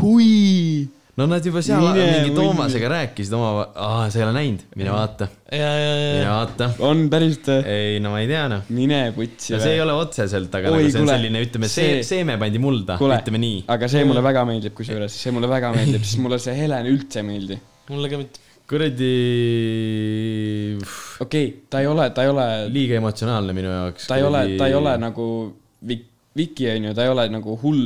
hui. no nad juba seal Mine mingi Toomasega rääkisid oma, aa, sa ei ole näinud, mine vaata, ja, ja, mine ja, vaata. on päriselt või? ei no ma ei tea noh. mine putsi no see ei ole otseselt, aga Oi, nagu see on kuule, selline, ütleme see, see- seeme pandi mulda, ütleme nii. aga see mulle väga meeldib, kusjuures see mulle väga meeldib, sest mulle see Helen üldse ei meeldi. mulle ka mitte. kuradi, okei okay,, ta ei ole, ta ei ole, liiga emotsionaalne minu jaoks. ta ei ole, ta ei ole nagu Vik-, Viki onju, ta ei ole nagu hull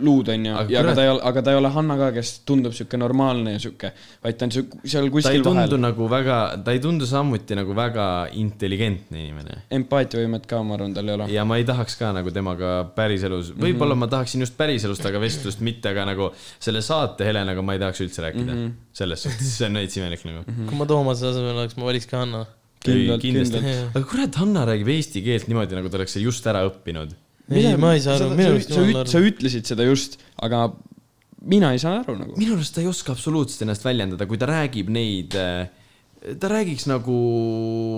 luud onju, Aga ja aga ta ei ole, aga ta ei ole Hanna ka, kes tundub siuke normaalne ja siuke, vaid ta on siuke seal ta ei kuskil tundu vahel. nagu väga, ta ei tundu samuti nagu väga intelligentne inimene. empaatiavõimet ka, ma arvan, tal ei ole. ja ma ei tahaks ka nagu temaga päriselus, võib-olla Mhm. ma tahaksin just päriselust, aga vestlust mitte, aga nagu selle saate Helenaga ma ei tahaks üldse rääkida mm. Mhm. -hmm. selles suhtes, see on veits imelik nagu. kui ma Toomase asemel oleks, ma valiks ka Hanna. kindlalt, kindlasti. aga kurat, Hanna räägib eesti keelt niimoodi, nagu ta oleks just ära õppinud. ei, ma ei saa aru, minu arust sa, sa aru. ütlesid seda just, aga mina ei saa aru nagu. minu arust ta ei oska absoluutselt ennast väljendada, kui ta räägib neid, ta räägiks nagu,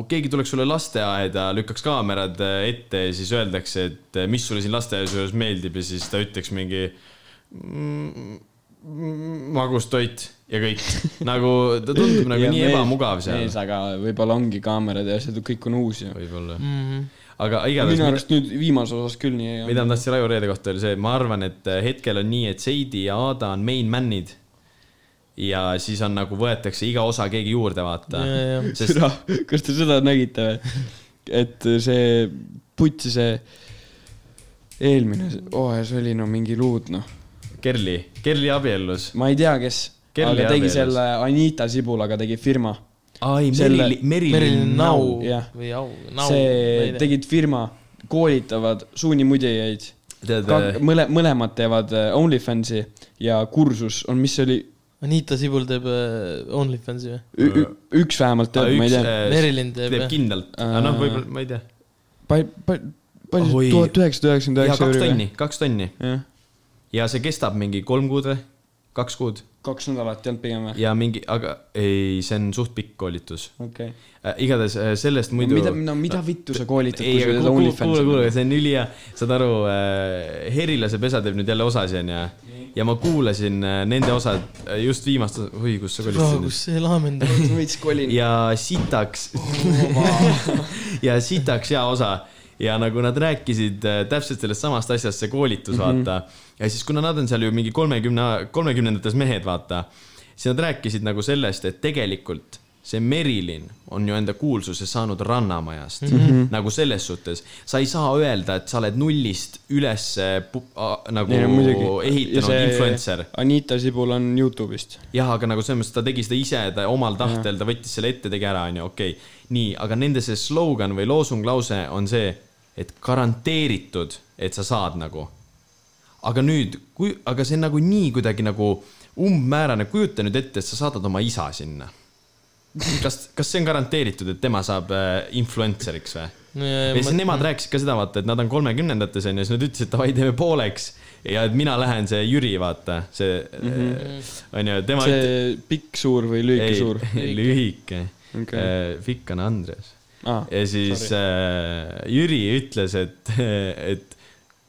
keegi tuleks sulle lasteaeda, lükkaks kaamerad äh, ette ja siis öeldakse, et äh, mis sulle siin lasteaias juures meeldib ja siis ta ütleks mingi mm, mm, magus toit ja kõik. nagu ta tundub nagu nii ebamugav seal mees,. aga võib-olla ongi kaamerad ja see kõik on uus ju. võib-olla, Mhm. Aga minu igatahes, arust nüüd viimases osas küll nii ei mida ma tahtsin Raivo Reede kohta öelda, see, ma arvan, et äh, hetkel on nii, et Seidi ja Aada on main man'id. ja siis on nagu võetakse iga osa keegi juurde, vaata Ja, ja, ja. sest türa, kas te seda nägite või? et see putsi see eelmine hooajas oli no mingi luud noh, Kerli, Kerli abiellus. ma ei tea, kes, aga tegi abielus. selle Anita Sibulaga tegi firma. ai, Selle- Merilin, Nau jah. või Au, Nau. see, tegid firma, koolitavad suunimudjajaid. tead, mõle-, mõlemad teevad äh, OnlyFansi ja kursus on, mis see oli, Anita Sibul teeb äh, OnlyFansi või? üks vähemalt teeb, ma ei tea. Merilin teeb, teeb kindlalt, aga noh, võib-olla, ma ei tea. palju, palju, Oi. tuhat üheksasada üheksakümmend ja üheksa kaks euri tonni, kaks tonni jah, ja see kestab mingi kolm kuud või, kaks kuud kaks nädalat ei olnud pigem või? ja mingi, aga ei, see on suht pikk koolitus okei. äh,. igatahes äh, sellest muidu. mida, no mida vittu sa koolitad, ei, kui sa aga teed kuule, kuule, see on ülihea, saad aru äh,, Herilase pesa teeb nüüd jälle osasi onju ja ma kuulasin äh, nende osad äh, just viimast, oi, kus sa kus kolistasid. see laamend on? veits kolin. ja sitaks ja sitaks hea osa ja nagu nad rääkisid äh, täpselt sellest samast asjast, see koolitus, vaata. ja siis, kuna nad on seal ju mingi kolmekümne, kolmekümnendates mehed, vaata, siis nad rääkisid nagu sellest, et tegelikult see Merilin on ju enda kuulsuse saanud Rannamajast mm. -hmm. nagu selles suhtes, sa ei saa öelda, et sa oled nullist üles nagu. Ja ehitanud see- influencer Anita Sibul on Youtube'ist. jah, aga nagu selles mõttes ta tegi seda ise, ta omal tahtel, ta võttis selle ette, tegi ära, onju, okei okay.. nii, aga nende see slogan või loosunglause on see, et garanteeritud, et sa saad nagu. aga nüüd, kui, aga see on nagu nii kuidagi nagu umbmäärane, kujuta nüüd ette, et sa saadad oma isa sinna. kas, kas see on garanteeritud, et tema saab äh, influencer'iks või? ja siis nemad rääkisid ka seda, vaata, et nad on kolmekümnendates onju, siis nad ütlesid, davai, teeme pooleks ja et mina lähen see Jüri, vaata, see onju, tema üt- see pikk suur või lühike suur? lühike okay.. pikk on Andres Ah, ja siis äh, Jüri ütles, et, et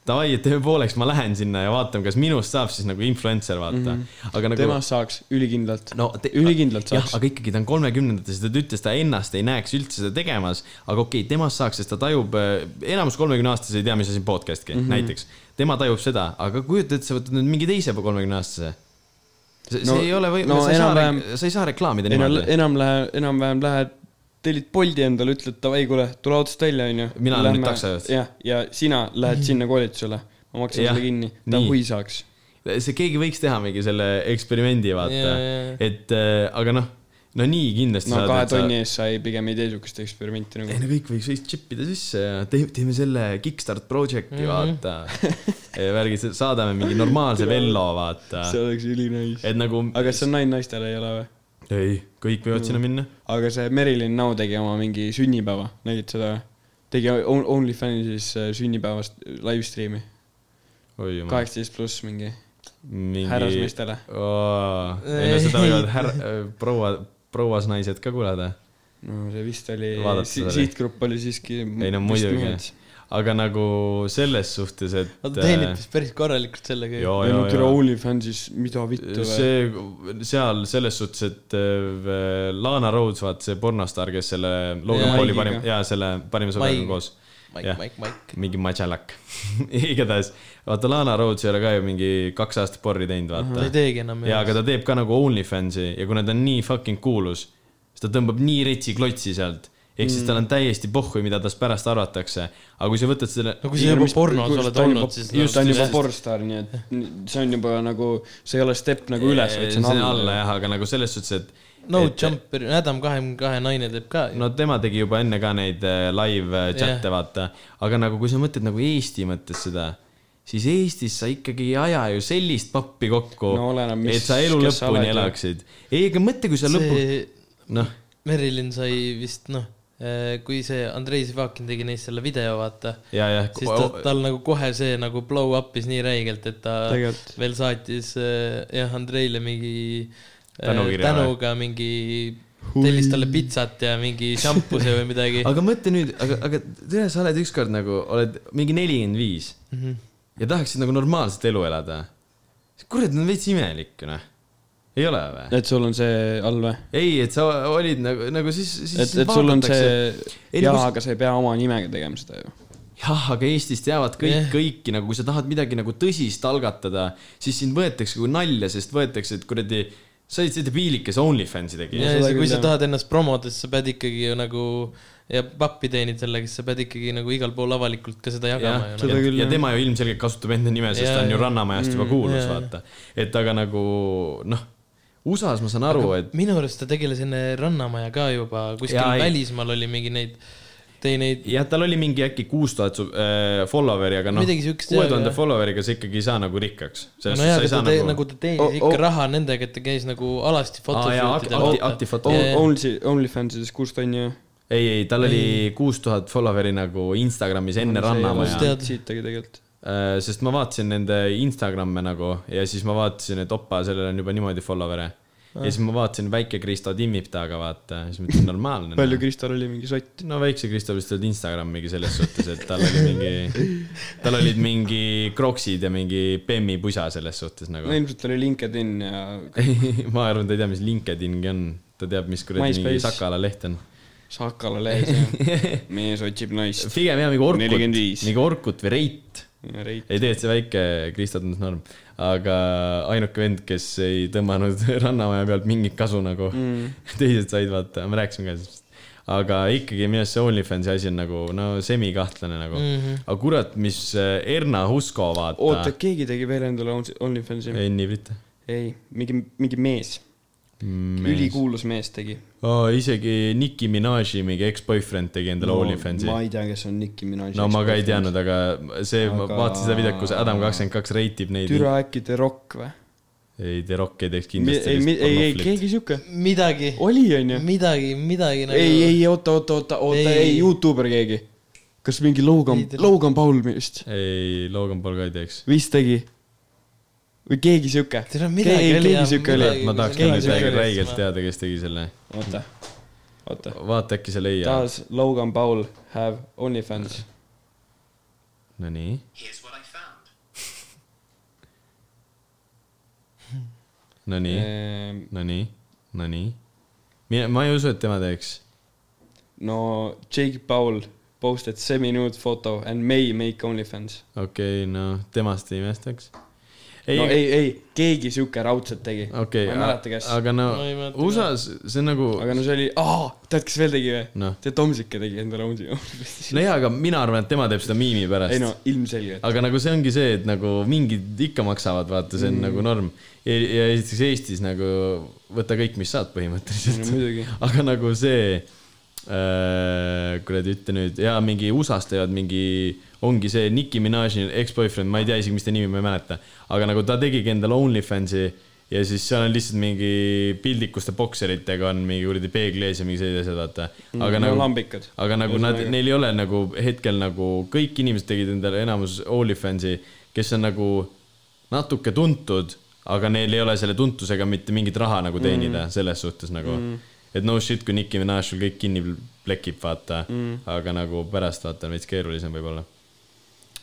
davai, teeme pooleks, ma lähen sinna ja vaatan, kas minust saab siis nagu influencer, vaata mm. -hmm. aga nagu. temast saaks ülikindlalt. no te, ülikindlalt saaks. aga ikkagi ta on kolmekümnendates, ta ütles, ta ennast ei näeks üldse seda tegemas, aga okei okay,, temast saaks, sest ta tajub, enamus kolmekümne aastasi ei tea, mis asi on podcast'ki mm, -hmm. näiteks. tema tajub seda, aga kujuta ette, sa võtad nüüd mingi teise kolmekümne aastase. see no, see ei ole või- no sa ei saa enam-vähem-, sa ei saa reklaamida enam, niimoodi. enam lähe, enam-vähem lähed, tellid Bolti endale, ütled davai, kuule, tule autost välja, onju. Mina olen nüüd taksojuht. jah, ja sina lähed sinna koolitusele, ma maksan selle kinni, nii. davai saaks. see keegi võiks teha mingi selle eksperimendi, vaata et äh, aga noh, no nii kindlasti no kahe et sa- tonni eest sa ei, pigem ei tee siukest eksperimenti ei nagu. no kõik võiks, võiks chip ida sisse ja teeme, teeme selle Kickstart project'i mm, -hmm. vaata. värgid, saadame mingi normaalse Vello, vaata. see oleks ülinais. et nagu. aga kas see on naine naistele ei ole või? ei, kõik võivad sinna minna. aga see Merilin Now tegi oma mingi sünnipäeva, nägid seda või? tegi On- OnlyFansis äh, sünnipäevast live stream'i, kaheksateist pluss mingi mingi. härrasmeestele. ei no seda võivad härra, proua, prouasnaised ka kuulata. no see vist oli. sihtgrupp oli siiski. ei no muidugi, aga nagu selles suhtes, et. ta teenib vist päris korralikult sellega no joo, tere. OnlyFansis, mida vittu see, seal selles suhtes, et äh, Lana Rhodes, vaat see pornostaar, kes selle Logan Pauli parim, jaa, selle parima sõbraga Mike. koos. Jah., Maik, Maik. mingi Majalak. igatahes, vaata Lana Rhodes ei ole ka ju mingi kaks aastat porri teinud, ta ei vaata. teegi enam. jaa, aga ta teeb ka nagu OnlyFansi ja kuna ta on nii fucking kuulus, siis ta tõmbab nii retsi klotsi sealt. Ehk siis tal on täiesti pohhui, mida tast pärast arvatakse. aga kui sa võtad selle, no kui sa juba pornos oled olnud, siis. just, ta on juba pornostaar, nii et see on juba nagu, see ei ole step nagu üles, vaid see on alla, alla. jah, aga nagu selles suhtes, et no et- jumper, Adam kahekümne kahe naine teeb ka. no tema tegi juba enne ka neid äh, live äh, chat'e, vaata. aga nagu, kui sa mõtled nagu Eesti mõttes seda, siis Eestis sa ikkagi ei aja ju sellist pappi kokku No et sa elu lõpuni elaksid. ei, aga mõtle, kui sa lõpuks, see noh, Merilin sai vist noh, kui see Andrei Sivakin tegi neist selle video, vaata, ja, ja. siis ta, tal nagu kohe see nagu blow up'is nii räigelt, et ta Tegelikult. veel saatis äh, jah, Andreile mingi äh, Tänukirja või? tänuga mingi, tellis talle pitsat ja mingi šampuse või midagi. aga mõtle nüüd, aga, aga tea, sa oled ükskord nagu, oled mingi nelikümmend viis Mhm. ja tahaksid nagu normaalset elu elada. kurat, on veits imelik, noh. Ei ole või? et sul on see all või? ei, et sa olid nagu, nagu siis, siis. et, et sul on see, Ei, jaa nagu-, aga sa ei pea oma nimega tegema seda ju. jah, aga Eestis teavad kõik yeah. kõiki, nagu kui sa tahad midagi nagu tõsist algatada, siis sind võetakse kui nalja, sest võetakse, et kuradi, sa olid see debiilik, kes OnlyFansi tegi ja siis, kui sa tahad ennast promoda, siis sa pead ikkagi ju nagu ja pappi teenid sellega, siis sa pead ikkagi nagu igal pool avalikult ka seda jagama, seda ja, ja jah. tema ju ilmselgelt kasutab enda nime, sest Jaa, ta on ju. Rannamajast juba Mm, kuulus, vaata. et aga nagu noh, USA-s ma saan aru, et minu arust ta tegeles enne Rannamaja ka juba, kuskil Jaa, ei. välismaal oli mingi neid, tõi neid, jah, tal oli mingi äkki kuus tuhat äh, follower'i, aga noh, kuue jaa, tuhande follower'iga sa ikkagi ei saa nagu rikkaks. nojah, aga ta tee, nagu ta teenis Oh, ikka oh. raha nendega, et ta käis nagu alasti aa jaa, fotoshootidel akti, aktifoto. Jaa, jaa. Only, OnlyFansides kuus tonni ju. ei, ei, tal oli kuus tuhat follower'i nagu Instagramis enne Rannamaja. siit tegi tegelikult. Sest ma vaatasin nende Instagramme nagu ja siis ma vaatasin, et opa, sellel on juba niimoodi follower'e. ja siis ma vaatasin, väike Kristo timmib taga, vaata, siis ma ütlesin, normaalne. palju Kristal oli mingi sott? no väikse Kristo vist olid Instagramigi selles suhtes, et tal oli mingi, tal olid mingi kroksid ja mingi Bemmi pusa selles suhtes nagu no. ilmselt oli LinkedIn ja ma arvan, ta ei tea, mis LinkedIn-gi on, ta teab, mis kuradi mingi. Sakala leht on. Sakala lehes ja mees otsib naist. pigem jah, mingi Orkut, 45. mingi Orkut või Reit. Ei tegelikult see väike Kristo tundus norm, aga ainuke vend, kes ei tõmmanud Rannamaja pealt mingit kasu nagu mm. teised said vaata, me rääkisime ka sellest. aga ikkagi minu arust see OnlyFansi asi on nagu no semikahtlane nagu mm. -hmm. aga kurat, mis äh, Erna Husko vaata. oota, keegi tegi veel endale Only- OnlyFansi? Enni Britt. ei, mingi, mingi mees, mees., ülikuulus mees tegi. oh,. isegi Nicki Minaji mingi eks-boyfriend tegi endale no, OnlyFansi. ma ei tea, kes on Nicki Minaj. no ma ka ei teadnud, aga see aga..., ma vaatasin seda videot, kus Adam kakskümmend kaks reitib neid. türa äkki The Rock või? ei, The Rock ei teeks ei, kindlasti ei, ei, ei, keegi siuke. midagi, oli, onju. midagi, midagi nagu. ei, ei, oota, oota, oota, oota, Ei. ei, Youtuber keegi. kas mingi Logan Logan Paul vist, ei, Logan Paul ka ei teeks. vist tegi? Või keegi siuke? Teil on midagi Keegi- oli midagi, ma tahaks ka nüüd siuke räigelt teada, kes tegi selle. oota, oota. vaata, äkki sa leiad. Does Logan Paul have OnlyFans? Nonii. Nonii, Ehm, nonii, nonii. mina, ma ei usu, et tema teeks. no Jake Paul posted semi-nude photo and may make OnlyFans. okei okay,, no temast ei imestaks. Ei no, ei, ei, keegi siuke raudselt tegi. okei ma ei mäleta, kes. aga no. USA-s see on nagu, aga no see oli, aa, tead, kes veel tegi või? noh, see Tomsike tegi endale OnlyFansi. no jaa, aga mina arvan, et tema teeb seda miimi pärast ei. no ilmselgelt. aga nagu see ongi see, et nagu mingid ikka maksavad, vaata, see on mm. nagu norm. ja, ja esiteks Eestis nagu võta kõik, mis saad põhimõtteliselt. muidugi. aga nagu see kuradi ütle nüüd, jaa, mingi USA-s teevad mingi, ongi see Nicki Minaji ex-boyfriend, ma ei tea isegi, mis ta nimi, ma ei mäleta. aga nagu ta tegigi endale OnlyFansi ja siis seal on lihtsalt mingi pildik, kus ta bokseritega on mingi kuradi peegli ees ja mingi sellised asjad, vaata. aga no nagu, aga nagu nad, Ühesõnaga- neil ei ole nagu hetkel nagu kõik inimesed tegid endale enamus OnlyFansi, kes on nagu natuke tuntud, aga neil ei ole selle tuntusega mitte mingit raha nagu teenida mm. selles suhtes nagu mm.. Et no shit, kui Nicki Minaj sul kõik kinni plekib, vaata mm., aga nagu pärast vaata on veits keerulisem võib-olla.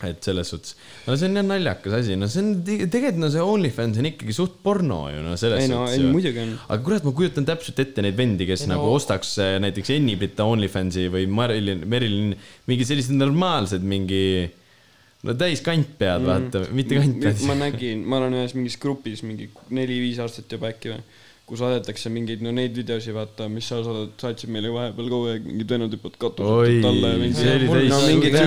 et selles suhtes, no see on jah naljakas asi, no see on te- tegelikult no see OnlyFans on ikkagi suht porno ju no selles ei no, suhtes ei ju muidugi on. aga kurat, ma kujutan täpselt ette neid vendi, kes Ei no, no- nagu ostaks äh, näiteks Enni Britta OnlyFansi või Marilyn, Merilin, mingi sellised normaalsed mingi, no täis kantpead, vaata, mitte kantpead. ma nägin, ma olen ühes mingis grupis mingi neli-viis aastat juba äkki või, kus saadetakse mingeid, no neid videosid, vaata, mis sa saadad, saatsid meile vahepeal kogu aeg mingid vennad hüppavad oi katused alla ja, mingi no mingid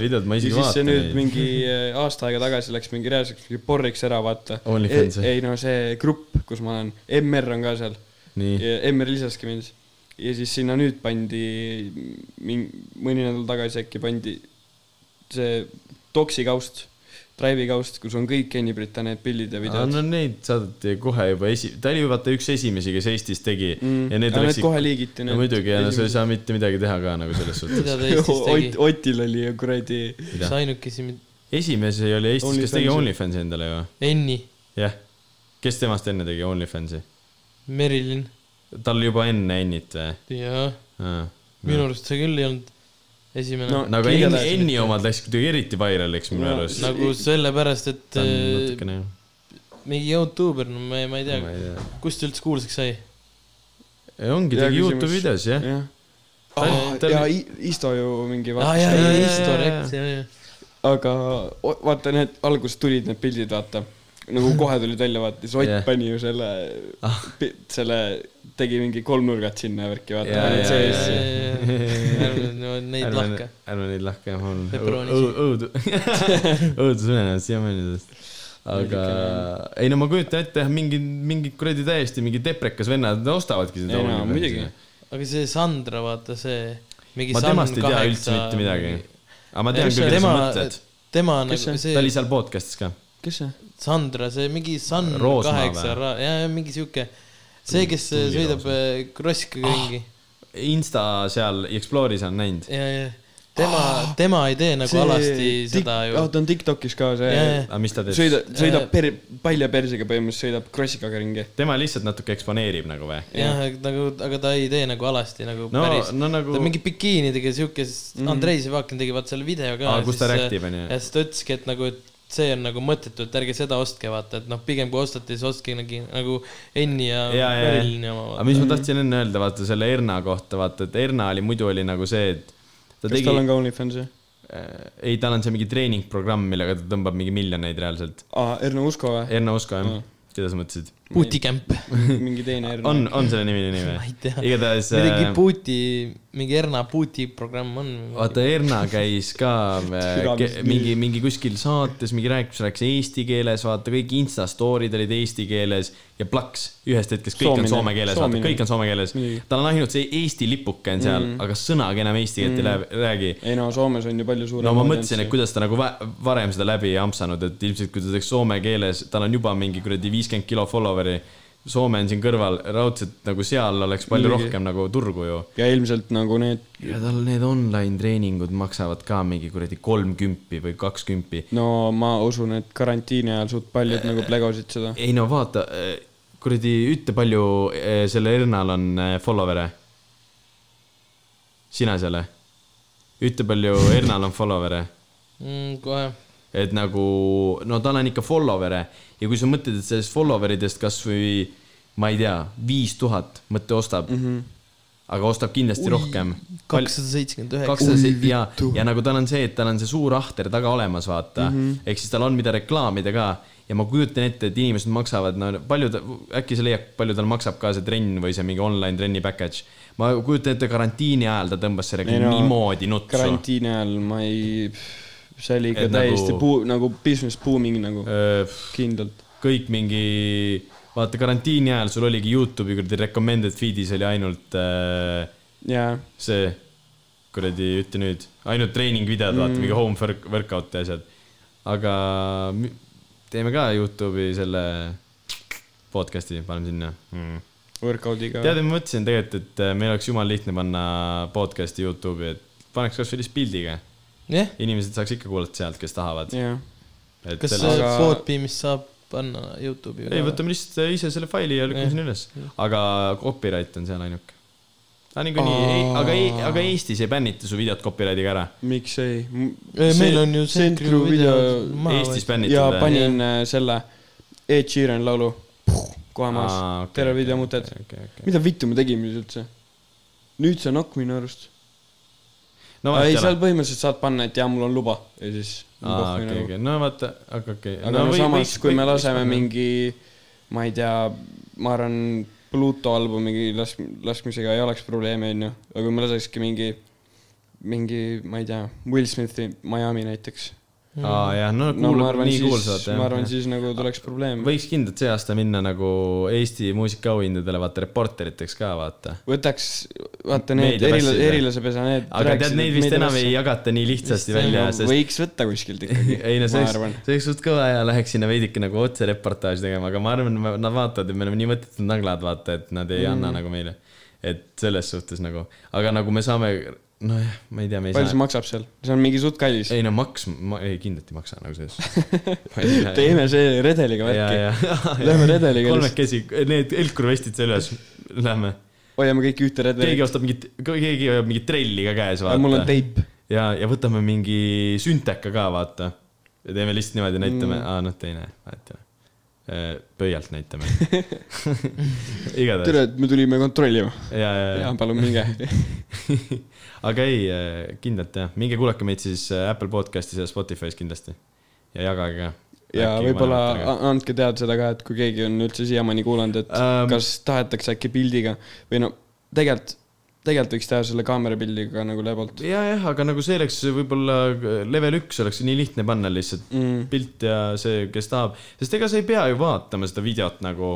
videod, ma isegi vaatan nüüd mingi äh, aasta aega tagasi läks mingi reaalseks mingi porriks ära, vaata. Ei no see grupp, kus ma olen, MR on ka seal. MR lisaski mind. ja siis sinna nüüd pandi, mõni nädal tagasi äkki pandi see Toksi kaust, Drive'i kaust, kus on kõik Enni Brita need pildid ja videod no neid saadeti kohe juba esi-, ta oli ju vaata üks esimesi, kes Eestis tegi mm.. ja need need läksid kohe liigiti. no muidugi ja no sa ei saa mitte midagi teha ka nagu selles suhtes. mida ta Eestis tegi Ott, Otil oli ju kuradi, see ainukesi, esimese oli Eestis, kes tegi OnlyFansi. Endale ju, Enni, jah. kes temast enne tegi OnlyFansi? Merilin tal juba enne Ennit või? ja Aa, minu arust see küll ei olnud esimene No, nagu Enni, omad läksid kuidagi eriti vairaliks minu No, arust. nagu sellepärast, et äh, natukene, mingi Youtuber, no ma ei, ma ei tea tea. kust ta üldse kuulsaks sai? ongi, tegi. Youtube'i videos jah. jah. Ta- ta- ja I- Isto ju mingi jaa, jaa, jaa, Isto Rex, jaa, jaa. aga vaata need alguses tulid need pildid, vaata nagu kohe tulid välja, vaata siis Ott Jah. yeah. pani ju selle Ah., selle, tegi mingi kolmnurgad sinna ja värki, vaata panid sees ärme neid lahka. ärme neid lahka jah, mul õudu, õudus ülenenud siiamaani sellest. aga ei no ma kujutan ette jah, mingi, mingi kuradi täiesti mingi deprekas vennad ostavadki seda. Ei no, muidugi. aga see Sandra, vaata see, mingi ma temast ei tea üldse mitte midagi. aga ma tean Kes küll, keda sa tema mõtled., tema Kes nagu see- ta oli seal podcast'is ka. kes see? Sandra, see mingi Roosma kaheksa, jaa, jaa, mingi sihuke, see, kes Tuuli sõidab äh, krossiga ringi. Insta seal Explore'is on näinud. ja, ja tema, tema ei tee nagu alasti seda ju. ta on Tiktokis ka see aga mis ta teeb? sõidab, sõidab Äh, per-, palja persega põhimõtteliselt sõidab krossikaga ringi. tema lihtsalt natuke eksponeerib nagu või? jah, nagu, aga ta ei tee nagu alasti nagu no päris, no nagu ta mingi bikiinidega siukest mm. -hmm. Andrei Sivakin tegi vaata selle video ka. Kus ta räägib, onju. ja siis ta ütleski, et nagu, et see on nagu mõttetu, et ärge seda ostke, vaata, et noh, pigem kui ostate, siis ostke nagu, nagu Enni ja ja, ja, oma aga. mis ma tahtsin enne öelda, vaata selle Erna kohta, vaata, et Erna oli muidu oli nagu see, et ta kas tegi tal on, ka OnlyFans või? ei, tal on see mingi treeningprogramm, millega ta tõmbab mingi miljoneid reaalselt. aa, Erno Usko või? Erna Usko jah keda sa mõtlesid? Bootycamp, mingi teine Erno. on, on selle nimi nii ma või ei? tea. igatahes midagi äh, Booty, mingi Erna Booty programm on. vaata, Erna käis ka äh, mingi, mingi kuskil saates, mingi rääkis, rääkis eesti keeles, vaata kõik Insta story'd olid eesti keeles ja plaks ühest hetkest kõik Soomine. on soome keeles, vaata kõik on soome keeles tal on ainult see Eesti lipuke on seal mm., aga sõnagi enam eesti keelt mm. ei räägi. ei no Soomes on ju palju suurem. no ma mõtlesin, et kuidas ta nagu varem seda läbi ei ampsanud, et ilmselt kui ta teeks soome keeles, tal on juba mingi kuradi viiskümmend kilo follower'i. Soome on siin kõrval, raudselt nagu seal oleks palju Muidugi. rohkem nagu turgu ju. ja ilmselt nagu need, ja tal need online treeningud maksavad ka mingi kuradi kolm kümpi või kaks kümpi. no ma usun, et karantiini ajal suht paljud nagu plegosid seda. ei no vaata, kuradi ütle palju eh, selle Ernal on eh, follower'e. sina seal, ütle palju Ernal on follower'e, mm,. kohe, et nagu no tal on ikka follower'e ja kui sa mõtled, et sellest follower idest kasvõi ma ei tea, viis tuhat mõtte ostab mm, -hmm. aga ostab kindlasti Ui, rohkem. kakssada seitsekümmend üheksa. ja, ja nagu tal on see, et tal on see suur ahter taga olemas, vaata mm -hmm.. ehk siis tal on, mida reklaamida ka ja ma kujutan ette, et inimesed maksavad, no palju ta, äkki sa leiad, palju tal maksab ka see trenn või see mingi online trenni package. ma kujutan ette, karantiini ajal ta tõmbas sellega no, niimoodi nutsu. karantiini ajal ma ei, see oli ikka Et täiesti nagu- puu-, nagu business booming nagu, kindlalt. kõik mingi, vaata karantiini ajal sul oligi Youtube'i kuradi recommended feed'is oli ainult äh, jaa, see kuradi, ütle nüüd, ainult treeningvideod mm., vaata mingi home work- workout'i asjad. aga teeme ka Youtube'i selle podcast'i, paneme sinna mm.. workout'iga. tead, ma mõtlesin tegelikult, et äh, meil oleks jumala lihtne panna podcast'i Youtube'i, et paneks kasvõi lihtsalt pildiga. jah, inimesed saaks ikka kuulata sealt, kes tahavad. jah, kas selle... Aga- Podbeamist saab panna Youtube'i? ei, võtame lihtsalt ise selle faili ja lükkame sinna üles. aga copyright on seal ainuke. aga niikuinii, aga, aga Eestis ei bännita su videot copyright'iga ära. miks ei? meil on ju Sendcrew video Eestis bännitud ja panin äh, selle Ed Sheeran laulu kohe maas, terve video muted. okay,. Okay. mida vittu me tegime siis üldse? nüüd see on nokk minu arust. No ei, seal. põhimõtteliselt saad panna, et jaa, mul on luba ja siis. aa, okei, okei, no vaata, aga okei. aga no, no samas, kui me laseme. mingi, ma ei tea, ma arvan, Pluto albumi lask-, laskmisega ei oleks probleemi, onju. aga kui me lasekski mingi, mingi, ma ei tea, Will Smithi Miami näiteks. Aa jah, no no kuulab arvan, nii siis kuulsad, ma arvan, siis nagu tuleks probleem. võiks kindlalt see aasta minna nagu Eesti muusikaauhindadele, vaata reporteriteks ka, vaata. võtaks, vaata need erila-, erilasepesa, need. aga tead, neid vist enam ei jagata nii lihtsasti välja, sest võiks võtta kuskilt ikkagi ei no see oleks see oleks suht kõva ja läheks sinna veidike nagu otse reportaaži tegema, aga ma arvan, nad vaatavad, et me oleme nii mõttetud naglad, vaata, et nad ei mm. anna nagu meile. Et selles suhtes nagu, aga nagu me saame, nojah, ma ei tea, me ei palju see saa. maksab seal? see on mingi suht kallis. ei no maks, ma ei kindlasti ei maksa nagu selles. teeme see redeliga värki. Lähme redeliga kolmekesi, need Elkur vestid seljas, lähme. hoiame kõik ühte keegi redelit. ostab mingit, keegi hoiab mingit trelli ka käes, mul on vaata. teip. ja, ja võtame mingi sünteka ka, vaata. ja teeme lihtsalt niimoodi, näitame mm., aa noh, teine, vaata. Pöialt näitame. tere, et me tulime kontrollima. ja, ja, ja, palun minge. aga ei, kindlalt jah, minge kuulake meid siis äh, Apple podcast'is ja Spotify's kindlasti. ja jagage ka. ja võib-olla andke teada seda ka, et kui keegi on üldse siiamaani kuulanud, et Ähm. kas tahetakse äkki pildiga või no tegelikult, tegelikult võiks teha selle kaamerapildiga nagu lebalt ja, jah, aga nagu see oleks võib-olla level üks oleks nii lihtne panna lihtsalt mm.. pilt ja see, kes tahab, sest ega sa ei pea ju vaatama seda videot nagu,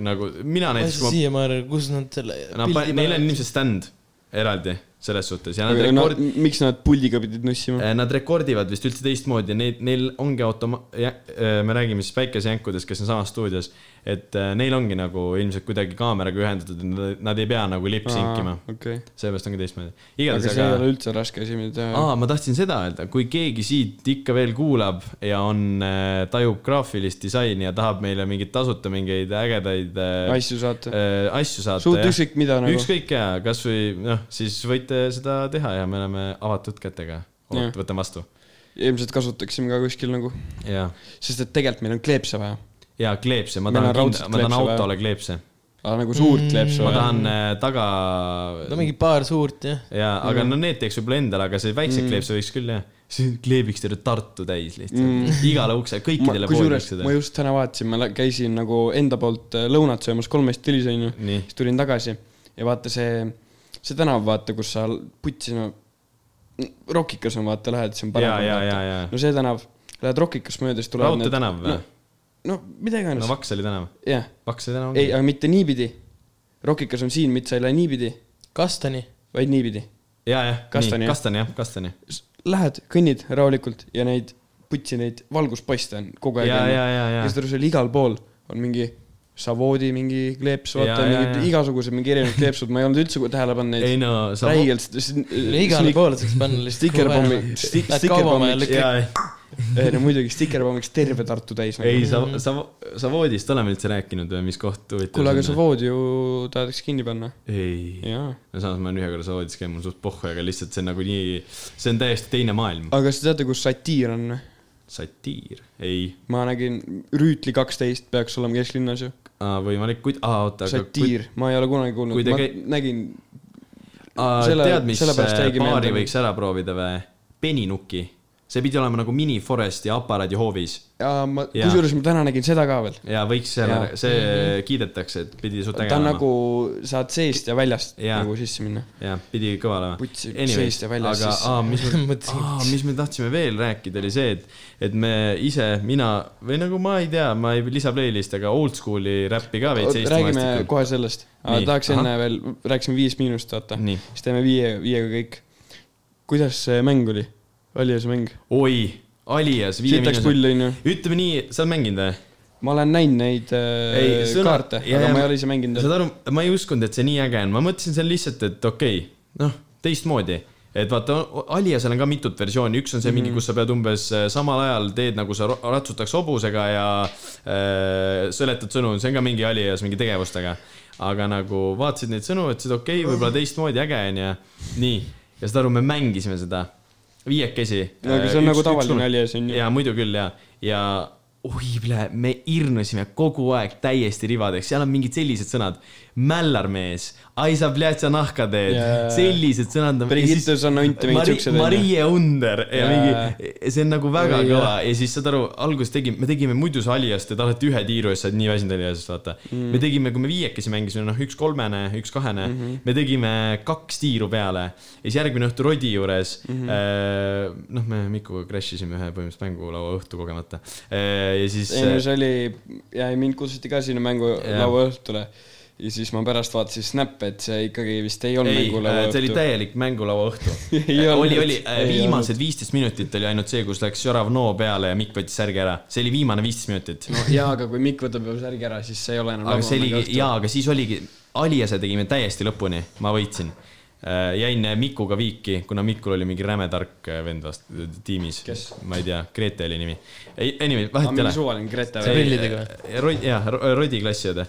nagu mina näiteks, ma siiamaani, kus nad selle. Neil on ilmselt stand eraldi, selles suhtes ja nad aga rekord-, miks nad puldiga pidid nussima? Eh, Nad rekordivad vist üldse teistmoodi neid, neil ongi automa-, me räägime siis päikesejänkudest, kes on samas stuudios, et eh, neil ongi nagu ilmselt kuidagi kaameraga ühendatud, nad ei pea nagu lip-sinkima, okei, seepärast ongi teistmoodi. aga igatahes see ei ole aga, üldse raske asi, mida aa, ma tahtsin seda öelda, kui keegi siit ikka veel kuulab ja on, tajub graafilist disaini ja tahab meile mingeid tasuta mingeid ägedaid asju saata. äh, asju saata. suht ükskõik mida nagu. ükskõik ja kasvõi noh, siis võite seda teha ja me oleme avatud kätega. Võtame vastu. ilmselt kasutaksime ka kuskil nagu, ja, sest et tegelikult meil on kleepse vaja. ja kleepse, ma tahan ma tahan autole kleepse. aga nagu suurt kleepse ma vaja. tahan äh, taga no mingi paar suurt jah. ja, aga no need teeks võib-olla endale, aga see väiksed kleepse võiks küll jah. see kleebiks terve Tartu täis lihtsalt. igale ukse, kõikidele poodidele ma just täna vaatasin, ma käisin nagu enda poolt äh, lõunat söömas kolmest tülis onju, siis tulin tagasi ja vaata see, see tänav, vaata, kus sa putsi no Rokikas on vaata lähed, see on parem. no see tänav, lähed Rokikast mööda, siis tulevad Raudtee tänav või no,? no mida no iganes, Vaksali tänav. jah, Vaksali tänav ei, aga mitte niipidi. Rokikas on siin, mitte sa ei lähe niipidi, kastani. vaid niipidi. ja, jah, Kastani. Kastani jah, Kastani. Lähed, kõnnid rahulikult ja neid putsi neid valgusposte on kogu aeg. ja, ja, ja, ja ja aru, seal igal pool on mingi Savoodi mingi kleeps, vaata ja, mingid igasugused mingi erinevad kleepsud, ma ei olnud üldse tähele pannud ei neid. no sa. räigelt. igale poole saaks panna lihtsalt. Stikerpommi, ja lükkad. jaa, no muidugi stikerpommiks terve Tartu täis. ei, sa, sa, sa voodist oleme üldse rääkinud või mis koht huvitav kuule, aga Savoodi ju tahetakse kinni panna. ei, no samas ma olen ühe korra Savoodis käinud, mul on suht pohhu, aga lihtsalt see on nagu nii, see on täiesti teine maailm. aga kas te teate, kus satiir on? satiir, ei, ma nägin Rüütli kaksteist peaks olema kesklinnas ju. võimalik, kuid, aa oota, satiir, ma ei ole kunagi kuulnud, ma käi- nägin, aa, tead, mis baari meelde. võiks ära proovida või? Peninuki, see pidi olema nagu mini Foresti aparaadi hoovis ja ma, kusjuures ma täna nägin seda ka veel. ja võiks seal Jaa., see mm -hmm. kiidetakse, et pidi suht äge ta on nagu, saad seest ja väljast Jaa. nagu sisse minna. jah, pidi kõva olema. Putsi, seest ja väljas aga sisse. aa, mis me tahtsime veel rääkida, oli see, et, et me ise, mina või nagu ma ei tea, ma ei lisa playlist, aga oldschool'i räppi ka veits Eesti räägime maastikul. kohe sellest. Tahaks ahah. enne veel, rääkisime Viis Miinust, vaata. siis teeme viie, viiega kõik. kuidas see mäng oli? Aliase mäng? oi, Alias, sitaks miinuse. pull, onju. ütleme nii, sa oled mänginud või? ma olen näinud neid äh, Ei, sõna- kaarte, aga ma ei ole ise mänginud. saad aru, ma ei uskunud, et see nii äge on, ma mõtlesin seal lihtsalt, et okei okay,, noh, teistmoodi. et vaata, Aliasel on ka mitut versiooni, üks on see mingi, kus sa pead umbes äh, samal ajal teed nagu sa ratsutaks hobusega ja äh, seletad sõnu, see on ka mingi Alias mingi tegevustega. aga nagu vaatasid neid sõnu, ütlesid okei okay,, võib-olla teistmoodi, äge onju. nii, ja saad aru, me mängisime seda viiekesi. no aga see on nagu tavaline Alias, onju. ja muidu küll ja, ja oi, me irnusime kogu aeg täiesti ribadeks, seal on mingid sellised sõnad. mällarmees, ai sa pljatsa nahka teed Jaa. sellised sõnad. Brigitte Zanonte mingid siuksed. Marie Under ja Jaa. mingi, see on nagu väga Oi, kõva ja siis saad aru, alguses tegime, me tegime muidu see Aliast, et alati ühe tiiru eest saad nii väsinud Aliasest vaata mm.. me tegime, kui me viiekesi mängisime, noh, üks kolmene, üks kahene mm, -hmm. me tegime kaks tiiru peale ja siis järgmine õhtu Rodi juures mm, -hmm. noh, me Mikuga crash isime ühe põhimõtteliselt mängulaua õhtu kogemata. ja siis ei no see oli, ja mind kutsuti ka sinna mängulaua õhtule ja siis ma pärast vaatasin snappe, et see ikkagi vist ei olnud mängulaua see oli õhtu. täielik mängulaua õhtu olnud. oli, oli, Ei viimased viisteist minutit oli ainult see, kus läks Joravno peale ja Mikk võttis särgi ära, see oli viimane viisteist minutit no jaa, aga kui Mikk võtab juba särgi ära, siis see ei ole enam aga see oligi, jaa, aga siis oligi, Aliase tegime täiesti lõpuni, ma võitsin. Jäin Mikuga viiki, kuna Mikul oli mingi räme tark äh, vend vast tiimis. Ma ei tea, Grete oli nimi. ei, anyway, vahet ei ole. suvaline Grete või? prillidega jah, Rodi klassi õde.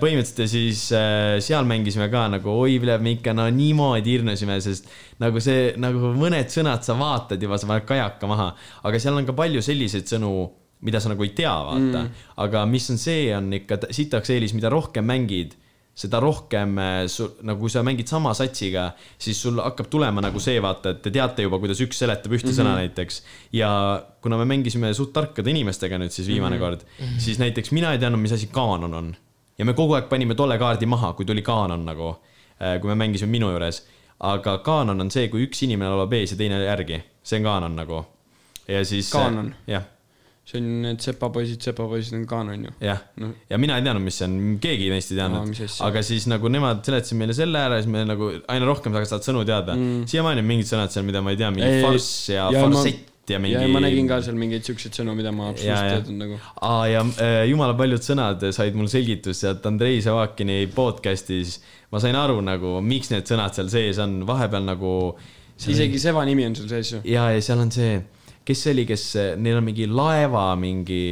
põhimõtteliselt ja siis äh, seal mängisime ka nagu oi, me ikka no niimoodi hirmusime, sest nagu see, nagu mõned sõnad sa vaatad juba, sa paned kajaka maha, aga seal on ka palju selliseid sõnu, mida sa nagu ei tea, vaata mm.. aga mis on see, on ikka sitaks eelis, mida rohkem mängid, seda rohkem äh, sul, nagu kui sa mängid sama satsiga, siis sul hakkab tulema nagu see, vaata, et te teate juba, kuidas üks seletab ühte mm -hmm. sõna näiteks. ja kuna me mängisime suht tarkade inimestega nüüd siis viimane mm -hmm. kord, siis näiteks mina ei teadnud, mis asi kaanon on. ja me kogu aeg panime tolle kaardi maha, kui tuli kaanon nagu, kui me mängisime minu juures. aga kaanon on see, kui üks inimene laulab ees ja teine järgi, see on kaanon nagu. ja siis. Kaanon? jah see on need sepapoisid, sepapoisid on kaanon ju. jah, noh, ja mina ei teadnud, mis see on, keegi neist ei teadnud asja. aga siis nagu nemad seletasid meile selle ära ja siis me nagu aina rohkem saad sõnu teada mm.. siiamaani on mingid sõnad seal, mida ma ei tea, mingi Ei, farss ja, ja farsett ja mingi. ja ma nägin ka seal mingeid siukseid sõnu, mida ma absoluutselt ei teadnud nagu. aa, ja äh, jumala paljud sõnad said mul selgitust sealt Andrei Savakini podcast'is. ma sain aru nagu, miks need sõnad seal sees on, vahepeal nagu. isegi Seva nimi on sul sees ju. ja, ja seal on see, kes see oli, kes, neil on mingi laeva mingi,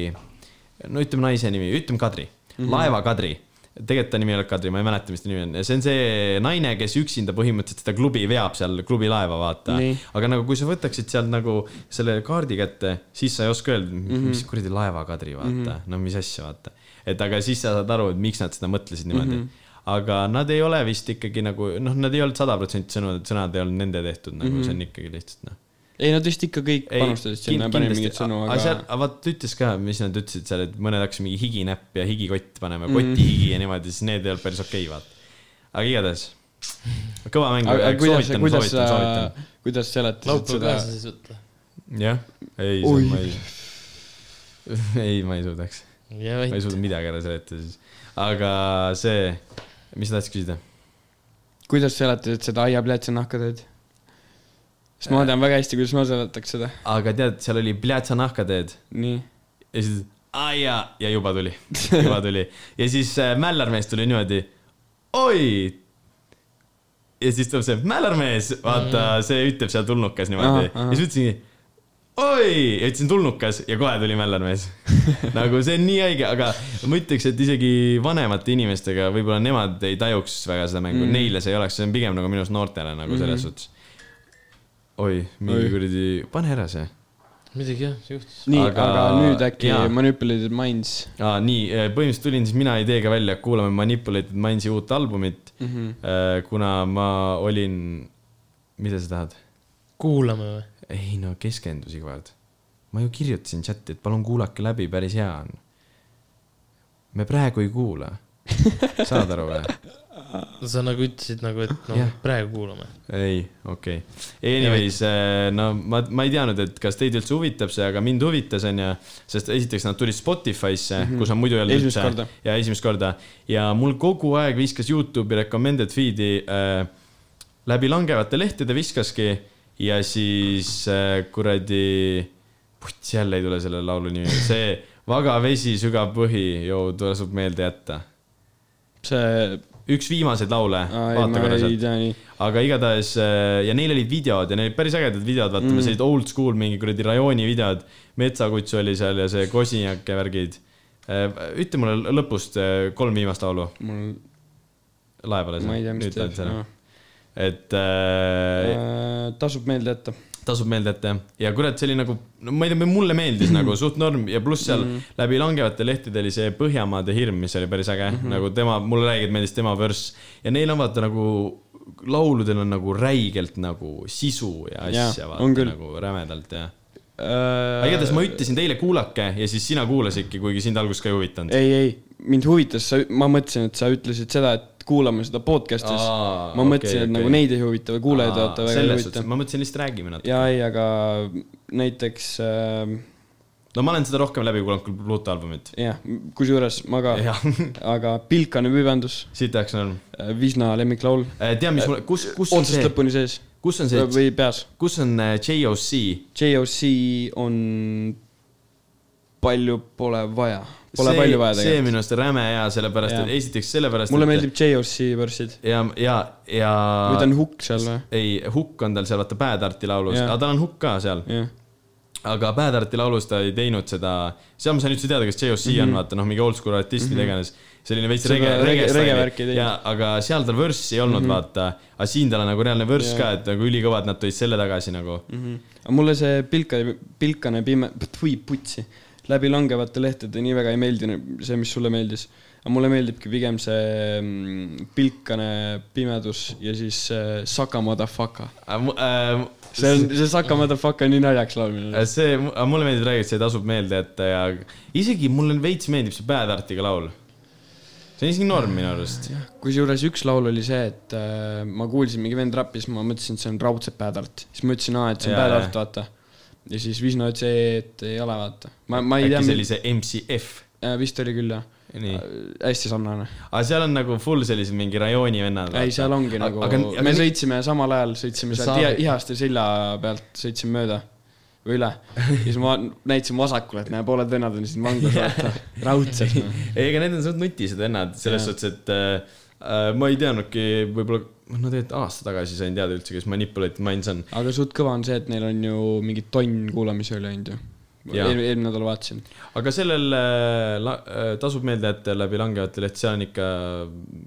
no ütleme naise nimi, ütleme Kadri mm, -hmm. laeva Kadri. tegelikult ta nimi ei ole Kadri, ma ei mäleta, mis ta nimi on, see on see naine, kes üksinda põhimõtteliselt seda klubi veab seal klubi laeva, vaata aga nagu, kui sa võtaksid sealt nagu selle kaardi kätte, siis sa ei oska öelda mm, -hmm. mis kuradi laeva Kadri, vaata mm, -hmm. no mis asja, vaata. et aga siis sa saad aru, et miks nad seda mõtlesid niimoodi mm. -hmm. aga nad ei ole vist ikkagi nagu, noh, nad ei olnud sada protsenti sõnad, sõnad ei olnud nende tehtud nagu mm, -hmm. see on ikkagi lihtsalt noh ei, nad vist ikka kõik panustasid sinna panid mingeid sõnu, aga seal, aga aga vaat ta ütles ka, mis nad ütlesid seal, et mõned hakkasid mingi higinäpp ja higikott panema, kotihigi ja niimoodi, siis need ei olnud päris okei okay,, vaata. aga igatahes, kõva mäng, aga kuidas, kuidas sa kuidas seletasid seda jah, ei, ma ei, ei, ma ei suudaks, ja ma ei suuda midagi ära seletada siis, aga see, mis sa tahtsid küsida? kuidas seletasid seda aiaplätsi nahkatööd? Sest ma tean väga hästi, kuidas ma seletaks seda. aga tead, seal oli Pljatsa nahkateed nii. ja siis, aa jaa, ja juba tuli, juba tuli ja siis äh, Mällarmees tuli niimoodi, oi. ja siis tuleb see Mällarmees, vaata, see ütleb seal tulnukas niimoodi ja siis ütlesingi oi, ja ütlesin tulnukas ja kohe tuli Mällarmees. nagu see on nii õige, aga ma ütleks, et isegi vanemate inimestega võib-olla nemad ei tajuks väga seda mängu mm., neile see ei oleks, see on pigem nagu minu arust noortele nagu selles mm. suhtes. oi, mingi kuradi, pane ära see midagi jah, see juhtus. nii, Aga- aga nüüd äkki jaa. Manipulated Minds aa, nii, põhimõtteliselt tulin siis mina ideega välja, et kuulame Manipulated Mindsi uut albumit mm. -hmm. kuna ma olin, mida sa tahad? kuulame või? ei no keskendu, Sigvard. ma ju kirjutasin chati, et palun kuulake läbi, päris hea on. me praegu ei kuula. saad aru või? sa nagu ütlesid nagu, et noh Jah., praegu kuulame. ei, okei okay.. Anyways, no ma, ma ei teadnud, et kas teid üldse huvitab see, aga mind huvitas, onju. sest esiteks nad tulid Spotify'sse mm, -hmm. kus on muidu ei olnud korda. ja esimest korda ja mul kogu aeg viskas Youtube'i recommended feed'i äh, läbi langevate lehtede viskaski ja siis äh, kuradi, putš jälle ei tule selle laulu nimi, see Vaga vesi, sügav põhi, joo, tasub meelde jätta. see, üks viimaseid laule, vaata korra sealt. aga igatahes äh, ja neil olid videod ja neil olid päris ägedad videod, vaata mm., sellised old school mingi kuradi rajooni videod. metsakuts oli seal ja see Kosinak ja värgid. ütle mulle lõpust äh, kolm viimast laulu mul, laevale. ma ei tea, mis teeb. et äh, tasub meelde jätta. Tasub meelde jätta jah. ja kurat, see oli nagu, no ma ei tea, mulle meeldis nagu suht norm ja pluss seal mm -hmm. läbi langevate lehtede oli see Põhjamaade hirm, mis oli päris äge mm, -hmm. nagu tema, mulle räägib, meeldis tema vürss ja neil on vaata nagu lauludel on nagu räigelt nagu sisu ja asja on vaata nagu rämedalt ja. aga igatahes ma ütlesin teile kuulake ja siis sina kuulasidki, kuigi sind alguses ka ei huvitanud. ei, ei, mind huvitas, ma mõtlesin, et sa ütlesid seda, et kuulame seda podcast'is. Ma okei, mõtlesin, et okei. nagu neid ei huvita või kuulajaid vaata väga ei huvita. ma mõtlesin lihtsalt räägime natuke. ja ei, aga näiteks äh, no ma olen seda rohkem läbi kuulanud kui Pluto albumit. jah, kusjuures ma ka, aga Pilkane püvendus, siit tahaks norm. Visna lemmiklaul, tead, mis mul, kus, kus on otsast see, lõpuni sees kus on see, või peas. kus on äh, JOC? JOC on palju pole vaja, pole see, palju vaja see tegelikult. minu arust räme hea, sellepärast Jaa. et esiteks sellepärast. mulle meeldib JOC võrssid. ja, ja, ja. või ta on hukk seal või? ei, Hukk on tal seal vaata Bad Arti laulus, aga tal on Hukk ka seal, aga Bad Arti laulus ta ei teinud seda, seal ma sain üldse teada, kes JOC mm -hmm. on, vaata noh, mingi oldschool artist mm, -hmm. mida iganes. selline veits Mhm. Rege, rege- rege regevärki ja, aga seal tal vörssi ei olnud mm, -hmm. vaata, aga siin tal on nagu reaalne vörss Jaa. ka, et nagu ülikõvad, nad tõid selle tagasi nagu. aga mulle see Pilkane, Pilkane pime, või putsi, läbi langevate lehtede nii väga ei meeldi see, mis sulle meeldis. aga mulle meeldibki pigem see mm, Pilkane pimedus ja siis äh, Saka Motherfucker. see on, see Saka Motherfucker on nii naljakas laul minu arust. see, mulle meeldib rääkida, see tasub meelde jätta ja isegi mulle veits meeldib see Bad Artiga laul. see on isegi norm minu arust. kusjuures üks laul oli see, et äh, ma kuulsin mingi vend rappis, ma mõtlesin, et see on raudselt Bad Art. siis ma ütlesin, aa, et see on Jaa, Bad. Art, vaata. Ja siis Visno C-d ei ole, vaata. ma, ma ei äkki tea, sellise MCF, vist oli küll jah, nii. hästi sarnane. aga seal on nagu full sellised mingi rajooni vennad. ei, seal ongi nagu, aga, aga me nii- sõitsime samal ajal, sõitsime sealt Saab- Iha- Ihaste silla pealt, sõitsime mööda või üle. ja siis ma näitasin vasakule, et näe, pooled vennad on siin vanglas, vaata, raudselt. noh. ei, ega need on suht nutised vennad, selles Jah. suhtes, et äh, ma ei teadnudki, võib-olla, no tegelikult aasta tagasi sain teada üldse, kes Manipulated Minds on. aga suht kõva on see, et neil on ju mingi tonn kuulamisi oli ainult ju. Eelmine eelmine nädal vaatasin. aga sellel äh, la, äh, tasub meelde jätta läbi langevate leht, see on ikka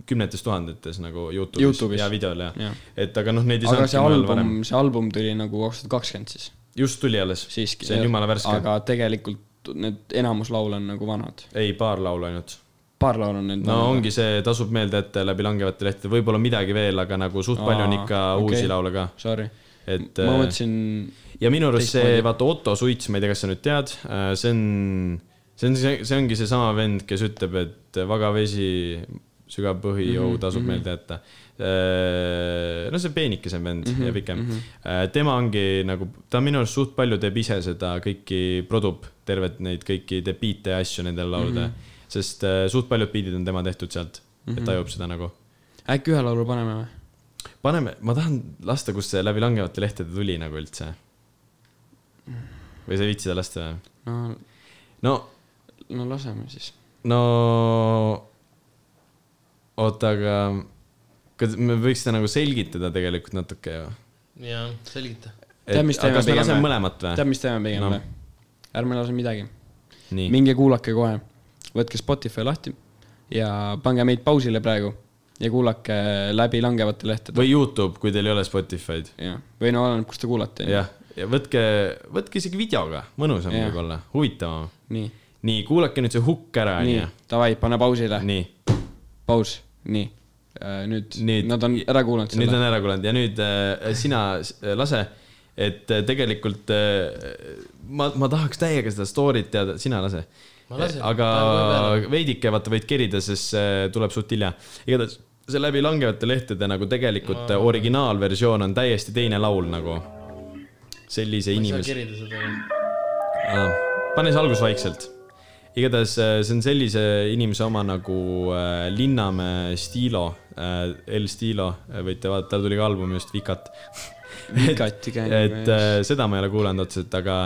kümnetes tuhandetes nagu Youtube'is, Youtube'is. ja videol ja, jah. et aga noh, neid ei aga see album, see album tuli nagu kaks tuhat kakskümmend siis, just tuli alles, see on jumala värske. aga tegelikult need enamus laule on nagu vanad. ei, paar laulu ainult. Paar laulu on need no ongi see, tasub meelde jätta läbi langevate lehtede, võib-olla midagi veel, aga nagu suht palju on Aa, ikka okei. uusi laule ka, Sorry, et ma äh, mõtlesin, ja minu arust see, vaata Otto Suits, ma ei tea, kas sa nüüd tead, see on, see on see, ongi seesama vend, kes ütleb, et vaga vesi, sügav põhi mm, -hmm, tasub mm. -hmm. meelde jätta. no see peenikesem vend mm -hmm, ja pikem mm. -hmm. tema ongi nagu, ta minu arust suht palju teeb ise seda kõiki, produb tervet neid kõiki, teeb biite ja asju nendele lauludele mm. -hmm. Sest äh, suht paljud biidid on tema tehtud sealt mm, -hmm. et Mhm. tajub seda nagu. äkki ühe laulu paneme või? paneme, ma tahan lasta, kust see läbi langevate lehtede tuli nagu üldse. või sa ei viitsi seda lasta või? no, no no laseme siis. no oota, aga kas me võiks seda nagu selgitada tegelikult natuke ju? jaa, selgita. Tead, mis teeme pigem või? tead, mis teeme pigem No. või? ärme lase midagi. nii, minge kuulake kohe, võtke Spotify lahti ja pange meid pausile praegu ja kuulake läbi langevate lehtede. või Youtube, kui teil ei ole Spotify'd. jah, või no oleneb, kust te kuulate. jah, ja võtke, võtke isegi videoga, mõnusam võib-olla, huvitavam. nii, nii, kuulake nüüd see hukk ära, nii davai, pane pausile, nii, paus, nii. nüüd, Nüüd- nad on ära kuulanud nüüd selle. on ära kuulanud ja nüüd äh, sina s- lase, et äh, tegelikult äh, ma, ma tahaks täiega seda story't teada, sina lase. Lasen. Aga veidike vaata võid kerida, sest see tuleb suht hilja. igatahes see läbi langevate lehtede nagu tegelikult ma... originaalversioon on täiesti teine laul nagu. sellise inimese, pane see algus vaikselt. igatahes äh, see on sellise inimese oma nagu äh, Linnamäe Stilo äh,, El Stilo, võite vaadata, tal tuli ka album just Vikat. Vikati käinud et äh, seda ma ei ole kuulanud otseselt, aga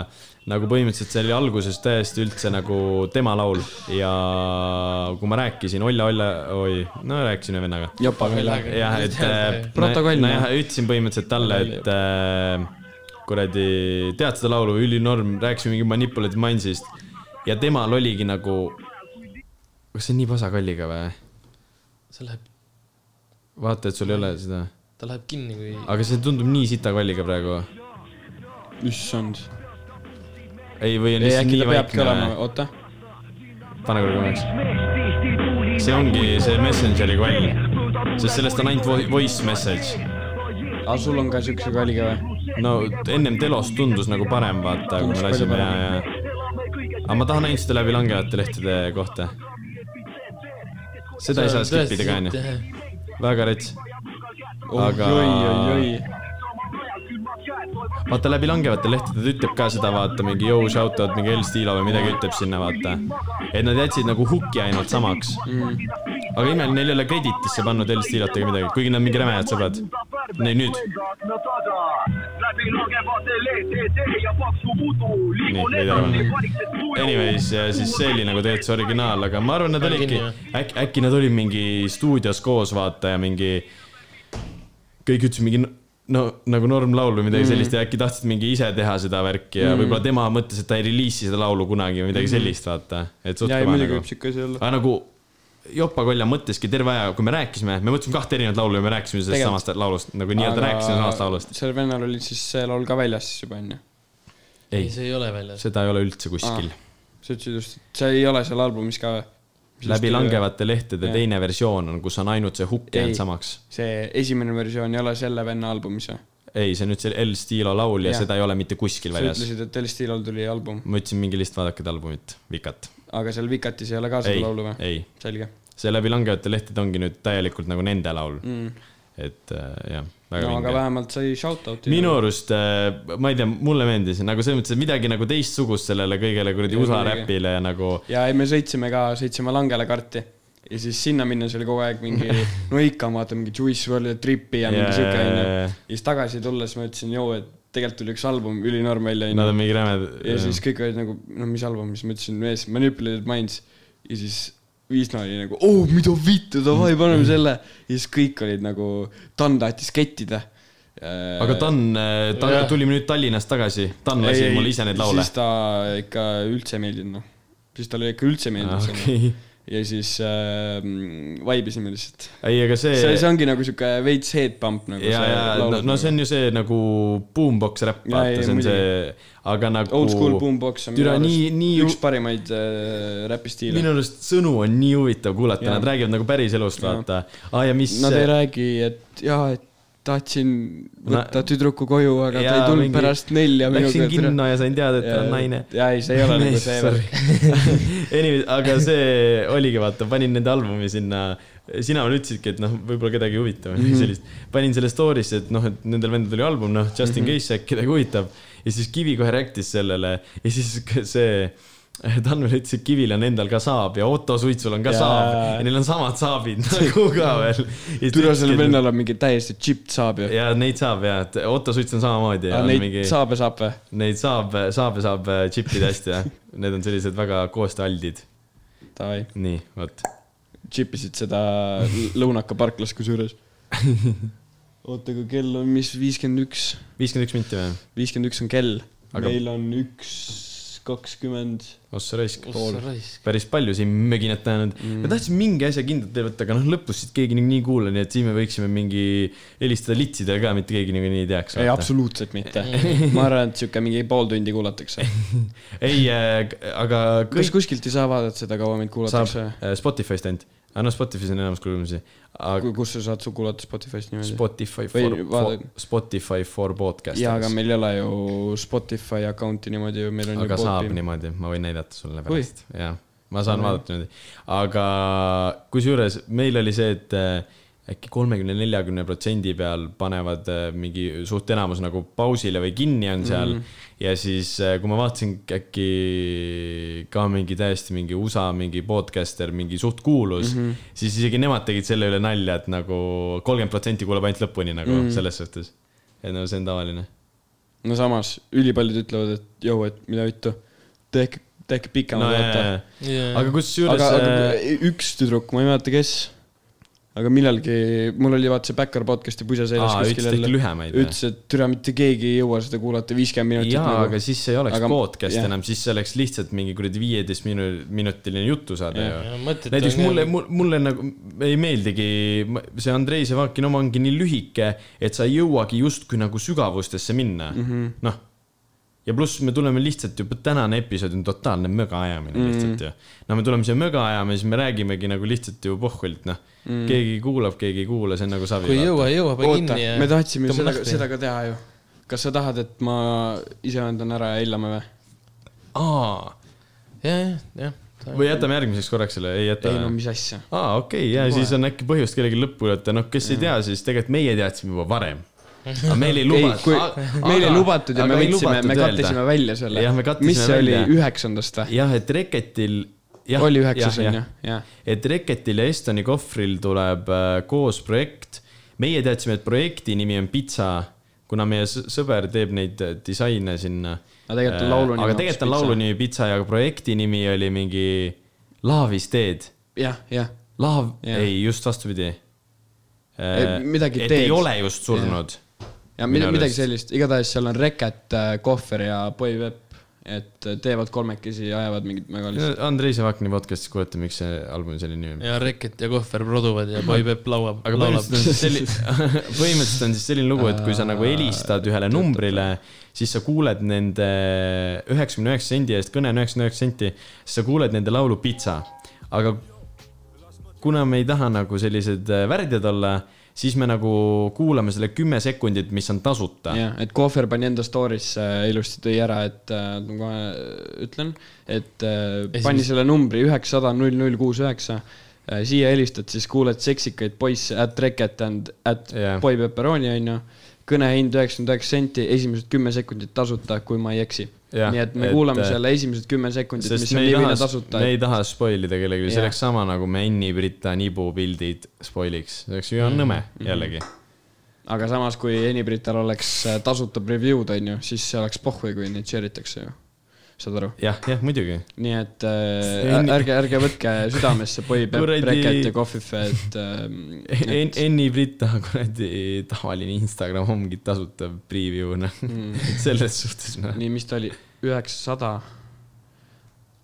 nagu põhimõtteliselt see oli alguses täiesti üldse nagu tema laul ja kui ma rääkisin Olla, Olla, oi, no rääkisin ühe vennaga. jah, et äh, Protokoll, nojah ütlesin põhimõtteliselt talle, et äh, kuradi, tead seda laulu, ülinorm, rääkisime mingi Manipulated Mindsist ja temal oligi nagu, kas see on nii pasakalliga või? see läheb, vaata, et sul ei ole seda, ta läheb kinni, kui aga see tundub nii sita kalliga praegu. issand. ei, või on lihtsalt nii vaikne oota. pane korra korraks. see ongi see Messengeri kall, sest sellest on ainult vo- voice message. aga sul on ka siukse kalliga või? no ennem telos tundus nagu parem, vaata, kui me lasime ja, ja. aga ma tahan ainult seda läbi langevate lehtede kohta. seda ei saa skip ida ka, onju. väga rets. Aga- oi, oi, oi. Vaata läbi langevate lehtede ta ütleb ka seda, vaata mingi yo shout out mingi El Stilo või midagi ütleb sinna, vaata. et nad jätsid nagu hooki ainult samaks mm.. aga imeline, neil ei ole credit'isse pannud El Stilot ega midagi, kuigi nad mingi rämedad sõbrad. nii nüüd, nii ära panna. Anyways, siis see oli nagu tegelikult see originaal, aga ma arvan, nad olidki äkki, äkki nad olid mingi stuudios koos, vaata ja mingi. kõik ütlesid mingi no nagu normlaul või midagi mm. sellist ja äkki tahtsid mingi ise teha seda värki ja mm. võib-olla tema mõtles, et ta ei reliisi seda laulu kunagi või midagi sellist, vaata. et suht ja, ja muidugi nagu võib. siuke asi olla. aga nagu Jopa Kolja mõtleski terve aja, kui me rääkisime, me mõtlesime kahte erinevat laulu ja me rääkisime sellest Tegelikult. samast laulust, nagu nii-öelda rääkisime samast laulust. sellel vennal oli siis see laul ka väljas siis juba onju. ei, ei, see ei ole väljas. seda ei ole üldse kuskil. sa ütlesid just, et see ei ole seal albumis ka või? Läbi langevate lehtede Jah. teine versioon on, kus on ainult see hukk Ei. jäänud samaks. see esimene versioon ei ole selle venna albumis või? ei, see on nüüd see El Stilo laul ja Jah. seda ei ole mitte kuskil sa väljas. ütlesid, et El Stilol tuli album, ma ütlesin mingi lihtsalt vaadake seda albumit, Vikat. aga seal Vikatis ei ole ka ei seda laulu või?, ei, selge see läbi langevate lehtede ongi nüüd täielikult nagu nende laul. mm.. et äh, jah, väga no aga vinge. vähemalt sai shout-out'i. minu arust, ma ei tea, mulle meeldis nagu selles mõttes, et midagi nagu teistsugust sellele kõigele kuradi USA räpile ja nagu ja ei, me sõitsime ka, sõitsime Langele karti ja siis sinna minnes oli kogu aeg mingi, no ikka vaata mingi Juice WRLD ja Tripi ja mingi Jaa, siuke onju jaa, jaa.. ja siis tagasi tulles ma ütlesin, joo, et tegelikult tuli üks album ülinorm välja nad on onju. mingi rämed. ja siis kõik olid nagu, no mis album, siis ma ütlesin, mees, Manipulated Minds ja siis Viisna oli nagu, oo, mida vittu, davai, paneme selle. ja siis kõik olid nagu, Dan tahtis kettida. aga Dan, ta Jah. tulime nüüd Tallinnast tagasi, Dan lasi mulle ise neid laule siis. ta ikka üldse ei meeldinud, noh. siis talle ikka üldse ei meeldinud see. Ja siis äh, vaibisime lihtsalt. ei, aga see. see, see ongi nagu sihuke veits head pump nagu. ja, ja no, no see on ju see nagu boombox räpp, vaata, see on muidugi. see, aga nagu. Old school boombox on minu arust nii- üks parimaid äh, räpistiile minu. arust sõnu on nii huvitav kuulata, nad räägivad nagu päris elust, Jaa. vaata. aa ja mis. Nad ei räägi, et jaa, et tahtsin võtta Na- tüdruku koju, aga ta Jaa, ei tulnud mingi- pärast nelja Läksin kinno ja sain teada, et ta on naine. jaa, ei, see ei ole nagu see. Anyway, aga see oligi, vaata, panin nende albumi sinna, sina veel ütlesidki, et noh, võib-olla kedagi ei huvita või Mhm. mm -hmm. sellist. panin selle story'sse, et noh, et nendel vendadel oli album, noh, just in Mhm. case äkki kedagi huvitab. ja siis Kivi kohe react'is sellele ja siis see Tanvel ütles, et Kivil on endal ka saab ja Otto Suitsul on ka Jaa. saab ja neil on samad saabid nagu ka veel. türa, sellel vennal on mingi täiesti chipped saab ju. ja neid saab ja, et Otto Suits on samamoodi ja neid mingi, saabe saab või? neid saab, saab ja saab äh, džippida hästi ja need on sellised väga koostööaldid. Nii, vot. chipisid seda lõunaka parklas kusjuures. oota, aga kell on mis, viiskümmend üks, viiskümmend üks minti või? viiskümmend üks on kell aga.... meil on üks kakskümmend. ossa raisk. päris palju siin möginat ajanud mm.. me tahtsime mingi asja kindlalt teha võtta, aga noh, lõpus siit keegi niikuinii ei kuula, nii et siis me võiksime mingi helistada litsidele ka, mitte keegi niikuinii ei teaks. ei, absoluutselt mitte. ma arvan, et sihuke mingi pool tundi kuulatakse. ei, aga kas kõik kuskilt ei saa vaadata seda, kaua meid kuulatakse? äh, Spotify'st ainult. Aga noh, Spotify's on enamus kuulamisi. aga kus sa saad su kuulata Spotify'st niimoodi? Spotify for, for Spotify for podcasters. jaa, aga meil ei ole ju Spotify account'i niimoodi ju, meil on aga ju saab Podbean. niimoodi, ma võin näidata sulle pärast, jah. ma saan Oi. vaadata niimoodi. aga kusjuures meil oli see, et äh, äkki kolmekümne, neljakümne protsendi peal panevad äh, mingi suht enamus nagu pausile või kinni on seal mm. -hmm. Ja siis, kui ma vaatasin äkki ka mingi täiesti mingi USA mingi podcaster, mingi suht kuulus mm, -hmm. siis isegi nemad tegid selle üle nalja, et nagu kolmkümmend protsenti kuulab ainult lõpuni nagu mm. -hmm. selles suhtes. et no see on tavaline. no samas, ülipaljud ütlevad, et jõu, et mida vittu, tehke, tehke pikemalt no, vaata. aga kusjuures äh, üks tüdruk, ma ei mäleta, kes, aga millalgi, mul oli vaata see Backer podcast'i pusa seljas kuskil jälle, lühemaid. ütles, et türa mitte keegi ei jõua seda kuulata viiskümmend minutit jaa, nagu aga. siis see ei oleks Aga- podcast jah. enam, siis see oleks lihtsalt mingi kuradi viieteist minu-, minutiline jutusaade Jah. ju. näiteks mulle, jah. mulle nagu ei meeldigi, see Andrei Sevakin oma ongi nii lühike, et sa ei jõuagi justkui nagu sügavustesse minna mm Mhm. -hmm., noh. Ja pluss me tuleme lihtsalt juba, tänane episood on totaalne möga ajamine mm lihtsalt ju. no me tuleme siia möga ajama ja siis me räägimegi nagu lihtsalt ju pohhuilt, noh mm. keegi kuulab, keegi ei kuula, see on nagu savi. kui ei jõua, ei jõua, pane kinni ja. me tahtsime seda, seda ka teha ju. kas sa tahad, et ma ise vendan ära ja hellame või? aa, jah, jah, või jätame järgmiseks korraks selle, ei jäta ei no mis asja. aa, okei okay,, ja siis on äkki põhjust kellelgi lõppu kuulata, noh, kes ei tea, siis tegelikult meie teadsime juba varem. Aga meil ei lubatud. meil ei lubatud ja me võtsime, me kattisime välja selle mis see oli välja., üheksandast või? jah, et Reketil. oli üheksas onju, jah. et Reketil ja Estoni kohvril tuleb äh, koos projekt. meie teadsime, et projekti nimi on Pitsa, kuna meie sõber teeb neid äh, disaine sinna. Aga tegelikult on laulu nimi aga tegelikult on laulu nimi Pitsa ja projekti nimi oli mingi Laavis teed. jah, jah. Laav, Jah. ei, just vastupidi. midagi teed. ei ole just surnud. Ja mida, midagi arust. sellist, igatahes seal on Reket, Kohver ja Boy Web, et äh, teevad kolmekesi, ajavad mingit väga lihtsalt. Andrei Sevakini podcast'is kuulete, miks see albumi selline nimi on. ja Reket ja Kohver produvad ja Boy Peep lauab. aga põhimõtteliselt on siis selline, põhimõtteliselt on siis selline lugu, et kui sa nagu helistad ühele numbrile, siis sa kuuled nende üheksakümne üheksa sendi eest, kõne on üheksakümmend üheksa senti, siis sa kuuled nende laulu Pitsa. aga kuna me ei taha nagu sellised äh, värdjad olla, siis me nagu kuulame selle kümme sekundit, mis on tasuta. jah, et Kohver pani enda story'sse ilusti tõi ära, et äh, ma kohe ütlen, et äh, Esimest- pani selle numbri üheksasada null null kuus üheksa. siia helistad, siis kuuled seksikaid poisse at Reket and at Jah. Boy Pepperoni onju. kõnehind üheksakümmend üheksa senti, esimesed kümme sekundit tasuta, kui ma ei eksi. Nii et me et, kuulame äh, selle esimesed kümme sekundit, mis on ei Livina taha, tasuta me. ei taha spoil ida kellelegi, see oleks sama nagu me Enni Brita nibu pildid spoiliks, see oleks ju Mhm. nõme jällegi. aga samas, kui Enibrital oleks äh, tasuta preview'd onju, siis see oleks pohhui, kui neid share itakse ju. saad aru? jah, jah, muidugi. nii et äh, Enni- ärge, ärge võtke südamesse Boy Kuradi- Reket ja Coffee, et ähm, En-, Enni Brita kuradi tavaline Instagram ongi tasuta preview, noh, mm, selles suhtes, noh. nii, mis ta oli, üheksasada,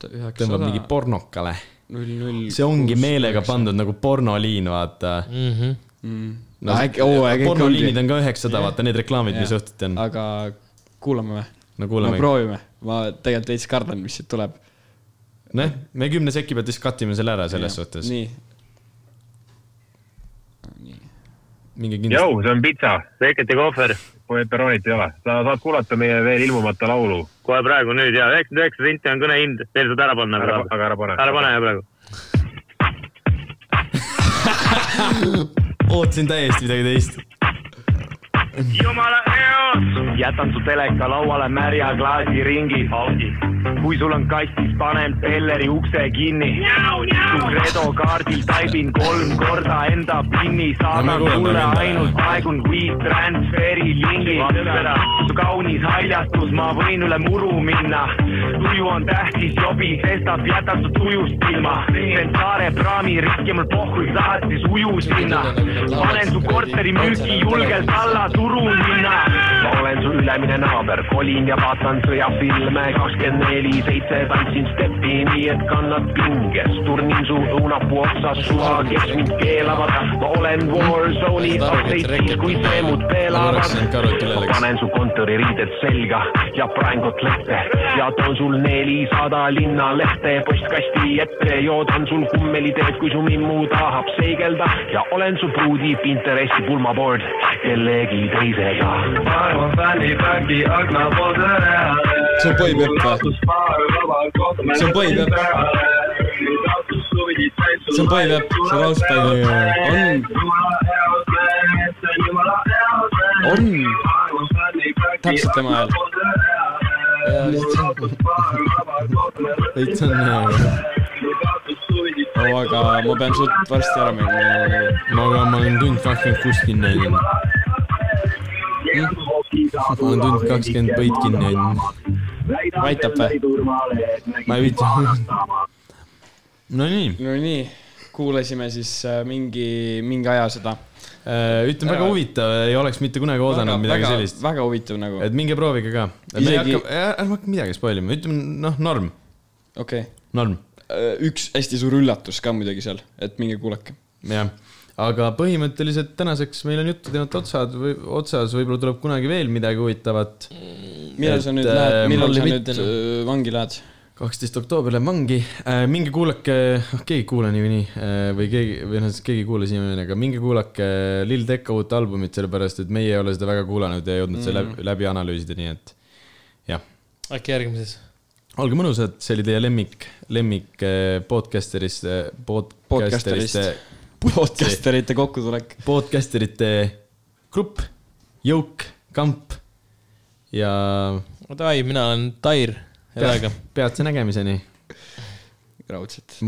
tõmbab mingi pornokale. see ongi meelega pandud nagu pornoliin, vaata. Mhm. mm.. no, äkki, oo, äkki pornoliinid on ka üheksasada, Jah. vaata need reklaamid, mis Jah. õhtuti on. aga kuulame või? no no kuulame. proovime, ma tegelikult veits kardan, mis siit tuleb. noh, me kümne seki pealt vist katime selle ära selles suhtes. nii, minge kindlasti. Jou, see on pitsa, ja kohver, peperonit ei ole. sa saad kuulata meie veel ilmumata laulu, kohe praegu nüüd ja üheksakümmend üheksa senti on kõnehind, veel saad ära panna aga ära pane. ära pane praegu. ootasin täiesti midagi teist. jumala eos. Jätan su teleka lauale märja klaasiringi. kui sul on kastis, panen Belleri ukse kinni. su Credo kaardil taibin kolm korda enda pinni, No saadan kuulame sulle ainult aegun WeTransferi lingi. su kaunis haljastus, ma võin üle muru minna. tuju on tähtis jobi, sestap jätan su tujust ilma. teen saare praami rikki, mul pohhu, siis uju sinna. panen su korteri müüki julgelt alla turu minna. ma olen su ülemine naaber, kolin ja vaatan sõjafilme kakskümmend neli, seitse tantsin steppi, nii et kannad pinges, turnin su õunapuu otsas. Suva, kes mind keelavad, ma olen Warzone'i update'is, kui teemud peelavad. Ma panen su kontoririided selga ja praen kotlette ja toon sul nelisada linnalehte postkasti ette, joodan sul kummeliteed, kui su mimmu tahab seigelda. Ja olen su pruudi Pinteresti pulmaboard kellegi teisega. See on Boy Pepp või? see on Boy Pepp, see on Boy Pepp, see on lauspäev. on, on, täpselt tema hääl. veits on hea. oo, aga ma pean suht varsti ära minema. ma, aga ma olen tund kakskümmend kuus kinni hoidnud. Ma olen tund kakskümmend põid kinni hoidnud. aitab või? ma ei viitsi. Nonii, no nii, kuulasime siis äh, mingi, mingi aja seda. ütleme väga huvitav, ei oleks mitte kunagi oodanud midagi väga, sellist. väga huvitav nagu, et minge proovige ka. Isegi- ärme hakka midagi spoil ima, ütleme noh, norm, okei norm, okay.. üks hästi suur üllatus ka muidugi seal, et minge kuulake. jah. Aga põhimõtteliselt tänaseks meil on juttu teinud otsad või otsas, võib-olla tuleb kunagi veel midagi huvitavat. millal sa nüüd äh, lähed, millal mul sa nüüd äh, vangi lähed? kaksteist oktoober läheb vangi äh,, minge kuulake, noh keegi ei kuula niikuinii äh, või keegi või noh, keegi ei kuula siiamaani, aga minge kuulake Lil Tecca uut albumit, sellepärast et meie ei ole seda väga kuulanud ja ei jõudnud seda läbi, läbi analüüsida, nii et jah. äkki järgmises. olge mõnusad, see oli teie lemmik, lemmik äh, podcasterist, podcasteriste, podcasterite kokkutulek. podcasterite grupp, jõuk, kamp ja Davai, mina olen Tair, peatse nägemiseni. raudselt.